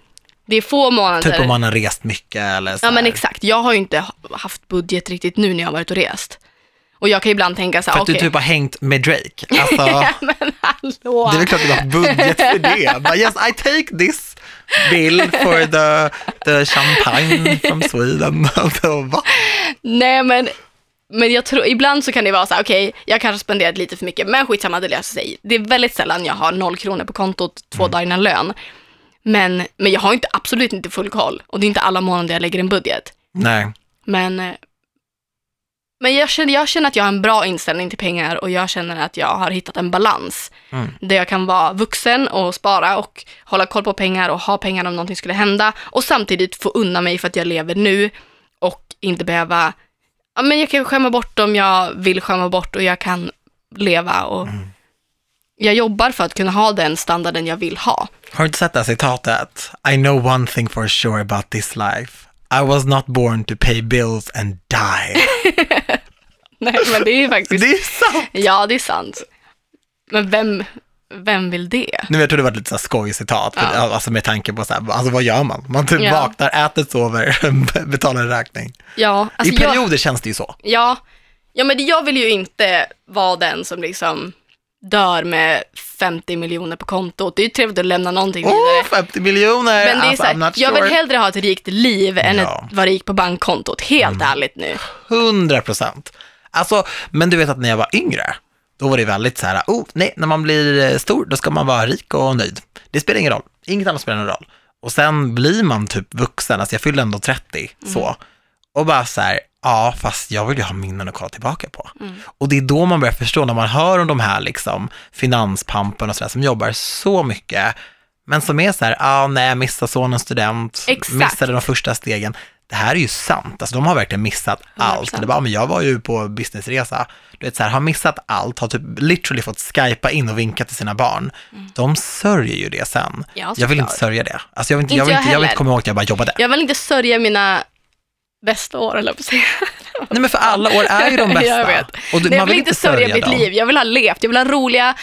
Det är få månader. typ om man har rest mycket eller så Ja men exakt, jag har ju inte ha- haft budget riktigt nu när jag har varit och rest. Och jag kan ibland tänka så För här, att du okej, typ har hängt med Drake. (laughs) Alltså, men hallå. det är väl klart att du har budget för det. But yes, I take this bill for the, the champagne from Sweden. (laughs) Alltså? Nej men, men jag tror, ibland så kan det vara så här, okej, jag kanske spenderat lite för mycket, men skitsamma, det löser sig. Det är väldigt sällan jag har noll kronor på kontot två Mm. dagar innan lön. Men, men jag har inte, absolut inte full koll. Och det är inte alla månader jag lägger en budget. Nej. Men, eh, men jag, känner, jag känner att jag har en bra inställning till pengar och jag känner att jag har hittat en balans. Mm. Där jag kan vara vuxen och spara och hålla koll på pengar och ha pengar om någonting skulle hända. Och samtidigt få unna mig för att jag lever nu och inte behöva, ja men jag kan skämma bort om jag vill skämma bort och jag kan leva och jag jobbar för att kunna ha den standarden jag vill ha. Har du inte sett det här citatet? I know one thing for sure about this life. I was not born to pay bills and die. (laughs) Nej men det är ju faktiskt, Det är sant! ja det är sant. Men vem, vem vill det? Nu jag tror det var ett lite skojcitat, Ja. alltså med tanke på så här, alltså vad gör man? Man typ Ja. vaknar, äter, sover, (laughs) betalar en räkning. Ja, alltså I jag, perioder känns det ju så. ja, ja, men det- jag vill ju inte vara den som liksom dör med 50 miljoner på kontot. Det är ju trevligt att lämna någonting vidare. 50 miljoner! Men det är alltså, så här, jag vill hellre ha ett rikt liv än Ja. Mm. att vara rik på bankkontot. Helt ärligt nu. 100 procent. Alltså, men du vet att när jag var yngre, då var det väldigt så här, oh, nej, när man blir eh, stor, då ska man vara rik och nöjd. Det spelar ingen roll, inget annat spelar någon roll. Och sen blir man typ vuxen, alltså jag fyllde ändå 30, så. Och bara så här, ja, fast jag vill ju ha minnen att kolla tillbaka på. Och det är då man börjar förstå, när man hör om de här liksom finanspampen och sådär, som jobbar så mycket, men som är så här, ja, nej, jag missade sonens student, Exakt. missade de första stegen. Det här är ju sant, alltså de har verkligen missat allt. 100%. Det bara, men jag var ju på businessresa, du vet så här, har missat allt, har typ literally fått skypa in och vinka till sina barn. De sörjer ju det sen. Mm. Ja, jag vill inte såklart. sörja det. Alltså jag vill inte, Inte jag vill inte, jag vill inte komma ihåg att jag bara jobbade. Jag vill inte sörja mina bästa år, eller säga. Nej men för alla år är ju de (laughs) bästa. Jag vet. Och du, Nej, jag vill inte sörja mitt liv. Jag vill ha levt. Jag vill ha roliga...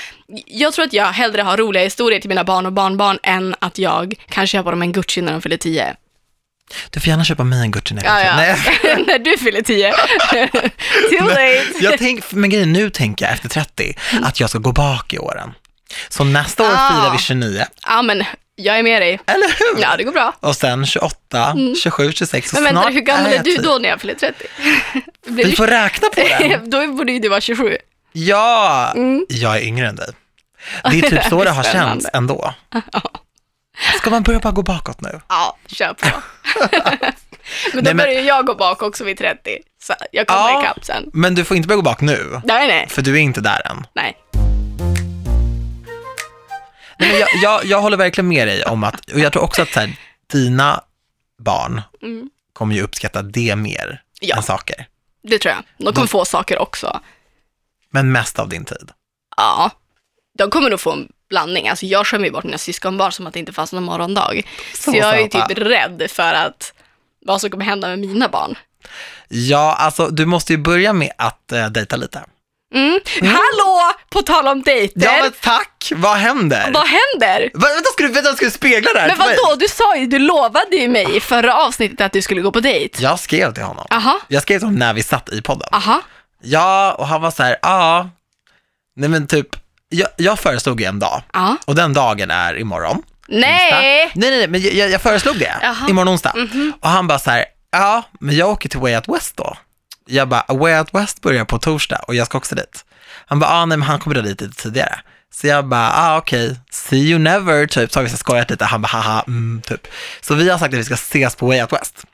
Jag tror att jag hellre har roliga historier till mina barn och barnbarn än att jag kan köpa dem en Gucci när de fyller 10. Du får gärna köpa mig en Gucci när jag Ja. Nej. (laughs) när du fyller 10. (laughs) Too late. Jag tänk, men grejen, nu tänker jag efter 30 att jag ska gå bak i åren. Så nästa år Ah. firar vi 29, Ja, men jag är med dig. eller hur? Ja, det går bra. Och sen 28, 27, 26 och Men vänta, hur gammal är jag du typ- då när jag fyller 30? Blir (laughs) Vi du- får räkna på den. (laughs) då borde ju du vara 27. Ja, jag är yngre än dig. Det är (laughs) typ så det har känts ändå. Ska man börja bara gå bakåt nu? Ja, kör på. men då Nej, men- börjar jag gå bak också vid 30. Så jag kommer Ja. ikapp sen. Men du får inte börja gå bak nu, Nej, nej. för du är inte där än. Nej. Nej, jag, jag, jag håller verkligen med dig om att, och jag tror också att så här, dina barn Mm. kommer ju uppskatta det mer Ja. än saker. Det tror jag. De kommer få saker också. Men mest av din tid. Ja. De kommer nog få en blandning. Alltså jag skämmer ju bort mina syskonbarn som att det inte fanns någon morgondag. Så, Så jag är ju söta. typ rädd för att vad som kommer hända med mina barn. Ja, alltså du måste ju börja med att uh, dejta lite. Mm. Hallå! På tal om dejter. Ja, men tack! Vad händer? Vad händer? Va, vänta, ska du, vänta, ska du spegla det här Men vadå? Du sa ju, du lovade ju mig i förra avsnittet att du skulle gå på dejt. Jag skrev till honom. Aha, Jag skrev till honom när vi satt i podden. aha. Ja, och han var så här, ja, nej men typ, jag, jag föreslog ju en dag Ja. och den dagen är imorgon. Nej! Nej, nej, nej, men jag, jag föreslog det, Jaha. imorgon onsdag. Mhm. Och han bara så här, ja, men jag åker till Way Out West då. Jag bara, Way Out West börjar på torsdag och jag ska också dit. Han bara, ah, nej men han kommer dit lite tidigare. Så jag bara, ah okej, see you never, typ. Så har vi så skojat lite, han bara, haha, mm, typ. Så vi har sagt att vi ska ses på Way Out West.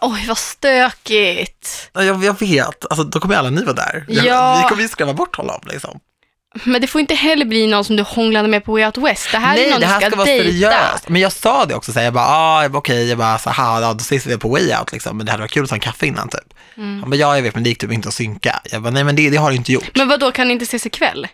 Oj, vad stökigt. Ja, Jag, jag vet, alltså då kommer alla ni vara där. Ja. Vi kommer ju skrämma bort honom liksom. Men det får inte heller bli någon som du hånglade med på Way Out West. Det här är Nej, någon det här du ska, ska, vara dejta. seriöst. Men jag sa det också, så här, jag bara, ah, okej, jag bara, så här, ja, då ses vi på way out liksom, men det hade varit kul att ta en kaffe innan typ. Mm. Han bara, ja, jag vet, men det gick typ inte att synka. Jag bara, nej, men det, det har du inte gjort. Men vad då kan ni inte ses ikväll?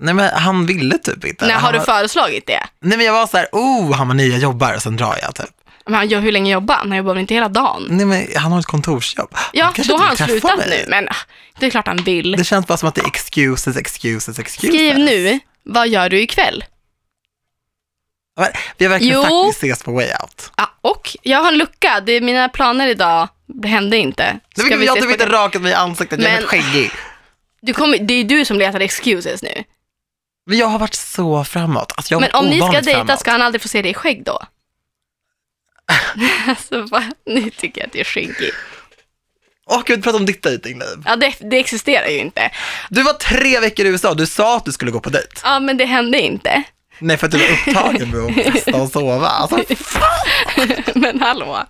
Nej, men han ville typ inte. Nej, han har du var- föreslagit det? Nej, men jag var så här, oh, han nej, jag jobbar och sen drar jag typ. Men han gör hur länge jobbar han? Han jobbar väl inte hela dagen? Nej, men han har ett kontorsjobb. Ja, då har han slutat mig. nu. Men ah, det är klart han vill. Det känns bara som att det är excuses, excuses, excuses. Skriv nu, vad gör du ikväll? Men Vi har verkligen Jo. sagt att vi ses på way out. Ja, och jag har en lucka. Det är mina planer idag hände inte. Nej, Ska men vi jag har inte rakat mig i ansiktet, jag är Men- skäggig. du kommer, det är du som letar excuses nu. Men jag har varit så framåt. Alltså, jag har Men om ni ska dejta framåt. ska han aldrig få se dig i skägg då? (laughs) alltså, va? Nu tycker jag att det är skinkig. Åh gud, prata om ditt dejtingliv. Ja, det, det existerar ju inte. Du var tre veckor i USA, du sa att du skulle gå på dejt. Ja, men det hände inte. Nej, för att du var upptagen med att (laughs) festa och sova. Alltså, men hallå.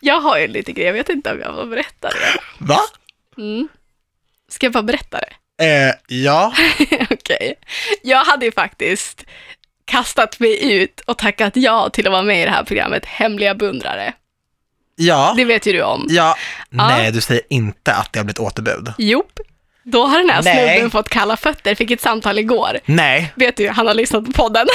Jag har ju lite grejer, jag vet inte om jag får berätta det. va? Mm. Ska jag bara berätta det? Eh, ja. (laughs) Okej. Jag hade ju faktiskt kastat mig ut och tackat ja till att vara med i det här programmet Hemliga beundrare. Ja. Det vet ju du om. Ja. Nej, du säger inte att det har blivit återbud. Jop. Då har den här Nej. snubben fått kalla fötter, fick ett samtal igår. Nej. Vet du, han har lyssnat på podden.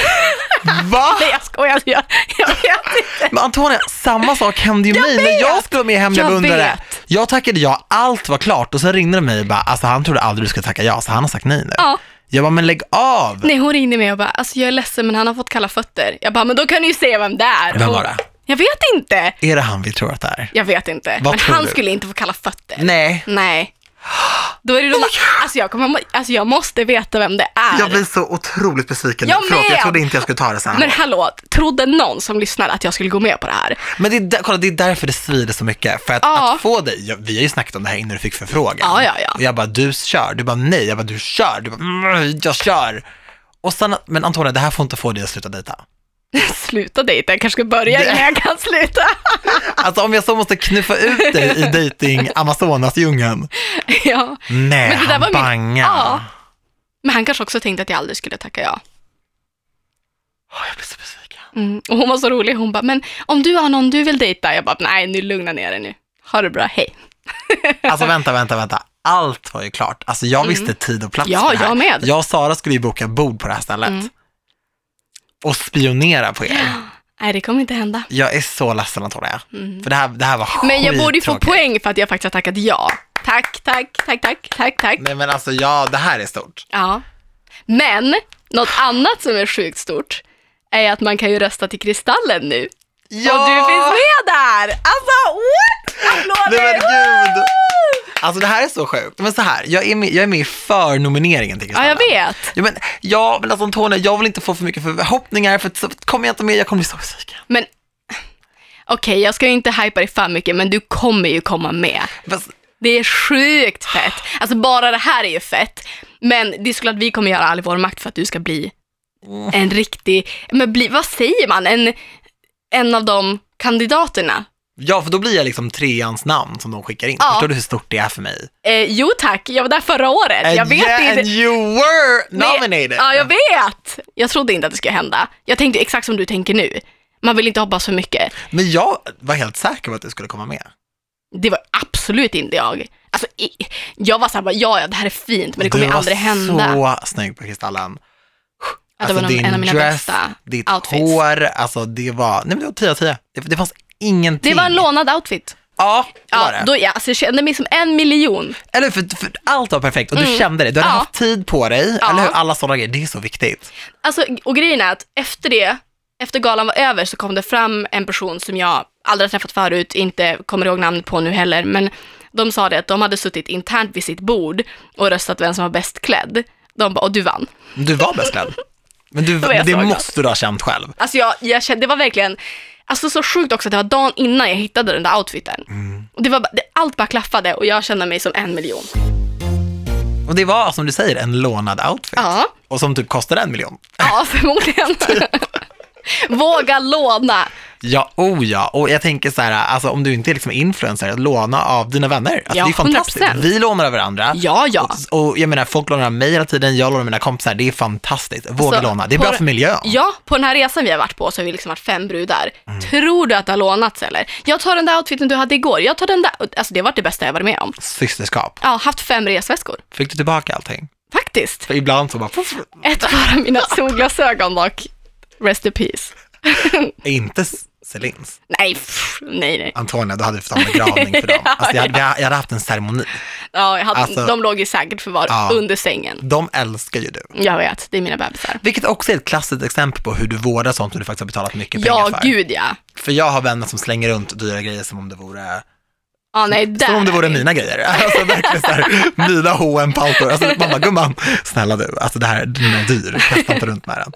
Va? (laughs) Nej, jag skojar. Jag, jag vet inte. Men Antonija, samma sak hände ju Jag mig när vet. jag skulle vara med i Hemliga Jag beundrare. vet. Jag tackade ja, allt var klart och så ringde de mig och bara, alltså han trodde aldrig du skulle tacka ja, så han har sagt nej nu. Ja. Jag bara, men lägg av. Nej, hon ringde mig och bara, alltså jag är ledsen men han har fått kalla fötter. Jag bara, men då kan du ju se vem det är. Vem var det? Jag vet inte. Är det han vi tror att det är? Jag vet inte. Vad men han du? skulle inte få kalla fötter. Nej. Nej. Då är det de, alltså, jag kommer, alltså jag måste veta vem det är. Jag blir så otroligt besviken. Jag Förlåt, jag trodde inte jag skulle ta det så här. Men hallå, trodde någon som lyssnar att jag skulle gå med på det här? Men det är, där, kolla, det är därför det svider så mycket. För att, Ja. att få dig, jag, vi har ju snackat om det här innan du fick förfrågan. Ja, ja, ja. Och jag bara, du kör. Du bara, nej. Jag bara, du kör. Du bara, mm, jag kör. Och sen, men Antonija, det här får inte få dig att sluta dejta. (laughs) Sluta dejta, jag kanske ska börja innan jag kan sluta. (laughs) Alltså om jag så måste knuffa ut dig i dating Amazonas-djungeln. (laughs) ja. Nej, Men det där han var min- bangar. Ja. Men han kanske också tänkte att jag aldrig skulle tacka ja. Åh, jag blir så besviken. Mm. Och hon var så rolig, hon bara, men om du har någon du vill dejta? Jag bara, nej nu lugna ner dig nu. Ha det bra, hej. Alltså vänta, vänta, vänta. Allt var ju klart. Alltså jag visste tid och plats Mm. Ja, jag med. Jag och Sara skulle ju boka bord på det här stället. Mm. Och spionera på er. (gasps) Nej, det kommer inte hända. Jag är så ledsen Antonija. För det här, det här var Mm. Men jag borde ju få poäng för att jag faktiskt har tackat ja. Tack, tack, tack, tack, tack, tack. Nej men alltså ja, det här är stort. Ja. Men, något annat som är sjukt stort är att man kan ju rösta till Kristallen nu. Ja! Och du finns med där! Alltså, what? Applåder! Nej men gud! Alltså det här är så sjukt. Men så här, jag är med, jag är med i för-nomineringen till Ja, jag vet. Ja men, ja, men alltså Antonija, jag vill inte få för mycket förhoppningar för så kommer jag inte med, jag kommer bli så besviken. Men, okej, jag ska ju inte hypa dig för mycket, men du kommer ju komma med. Fast, Det är sjukt fett. Alltså bara det här är ju fett. Men det är såklart att vi kommer göra all vår makt för att du ska bli en riktig, men bli, vad säger man, en, en av de kandidaterna. Ja, för då blir jag liksom treans namn som de skickar in. Ja. Förstår du hur stort det är för mig? Eh, jo tack, jag var där förra året. jag vet yeah, inte. and you were nominated! Ja, jag vet. Jag trodde inte att det skulle hända. Jag tänkte exakt som du tänker nu. Man vill inte hoppas för mycket. Men jag var helt säker på att du skulle komma med. Det var absolut inte jag. Alltså, jag var såhär, ja, ja, det här är fint, men det kommer du aldrig hända. var så snygg på Kristallen. Ja, det var nog en av mina bästa ditt outfits. hår, alltså det var, nej men det var 10 av 10. Det, det fanns ingenting. Det var en lånad outfit. Ja, det var det. då, ja, alltså, jag kände mig som en miljon. Eller hur? för, för allt var perfekt och du kände det. Du hade Mm. Ja. haft tid på dig, Ja. eller hur? Alla sådana grejer, det är så viktigt. Alltså, och grejen är att efter det, efter galan var över så kom det fram en person som jag aldrig har träffat förut, inte kommer ihåg namnet på nu heller, men de sa det att de hade suttit internt vid sitt bord och röstat vem som var bäst klädd. De bara, och du vann. Du var bäst klädd. Men, du, var jag men det så glad. måste du ha känt själv. Alltså jag, jag kände, det var verkligen Alltså så sjukt också att det var dagen innan jag hittade den där outfiten. Mm. Och det var, det, allt bara klaffade och jag kände mig som en miljon. Och det var som du säger en lånad outfit. Ja, Och som typ kostade en miljon. ja (laughs) förmodligen. (laughs) Våga låna. Ja, oh ja. Och jag tänker så här, alltså om du inte är liksom influencer, att låna av dina vänner. Alltså, Ja, det är fantastiskt. 100%. Vi lånar av varandra. Ja, ja. Och, och jag menar, folk lånar av mig hela tiden, jag lånar av mina kompisar. Det är fantastiskt. Våga Alltså, låna. Det är bra för miljön. Ja, på den här resan vi har varit på så har vi liksom varit fem brudar. Mm. Tror du att det har lånats eller? Jag tar den där outfiten du hade igår. Jag tar den där. Alltså det har varit det bästa jag varit med om. Systerskap. Ja, haft fem resväskor. Fick du tillbaka allting? Faktiskt. För ibland så bara, Ett par av mina solglasögon dock. Rest in peace. (laughs) inte Celins. Nej, pff, nej, nej. Antonia, du hade fått ha en begravning för dem. (laughs) Alltså, jag, hade, jag hade haft en ceremoni. Ja, jag hade, Alltså- de låg i säkert förvar Ja. under sängen. De älskar ju du. Jag vet, det är mina bebisar. Vilket också är ett klassiskt exempel på hur du vårdar sånt som du faktiskt har betalat mycket Ja, pengar för. gud ja. För jag har vänner som slänger runt dyra grejer som om det vore, Ja, nej, som om det vore vi. mina grejer. (laughs) Alltså verkligen så här, mina hm paltor Alltså mamma, gumman, snälla du, alltså det här, den är dyr, kasta inte runt med den.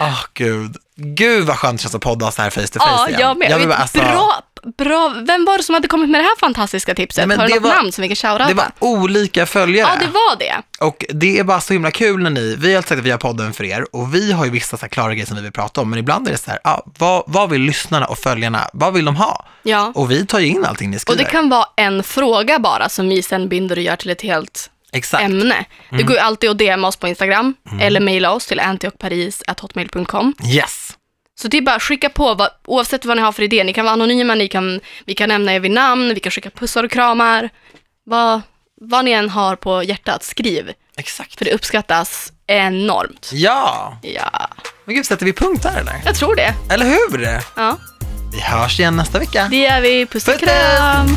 Åh (laughs) gud, gud vad skönt det känns att podda så här face to face Ja, igen. jag med. Jag vill bara, alltså, bra, bra. Vem var det som hade kommit med det här fantastiska tipset? Nej, Har du det något var- namn som vi kan shoutouta? Det var olika följare. Ja, det var det. Och det är bara så himla kul när ni, vi har alltid sagt att vi har podden för er och vi har ju vissa så här klara grejer som vi vill prata om, men ibland är det så här, ja, vad, vad vill lyssnarna och följarna, vad vill de ha? Ja. Och vi tar ju in allting ni Och skriver. det kan vara en fråga bara som vi sen binder och gör till ett helt Exakt. ämne. Det går ju alltid att DMa oss på Instagram eller mejla oss till antiochparis.hotmail.com. Yes. Så det är bara att skicka på, vad, oavsett vad ni har för idé. Ni kan vara anonyma, ni kan, vi kan nämna er vid namn, vi kan skicka pussar och kramar. Vad, vad ni än har på hjärtat, skriv. Exakt. För det uppskattas enormt. Ja. Ja, Men gud, sätter vi punkt där eller? jag tror det. Eller hur? Ja, Vi hörs igen nästa vecka. det gör vi. Puss och Puss, puss. kram!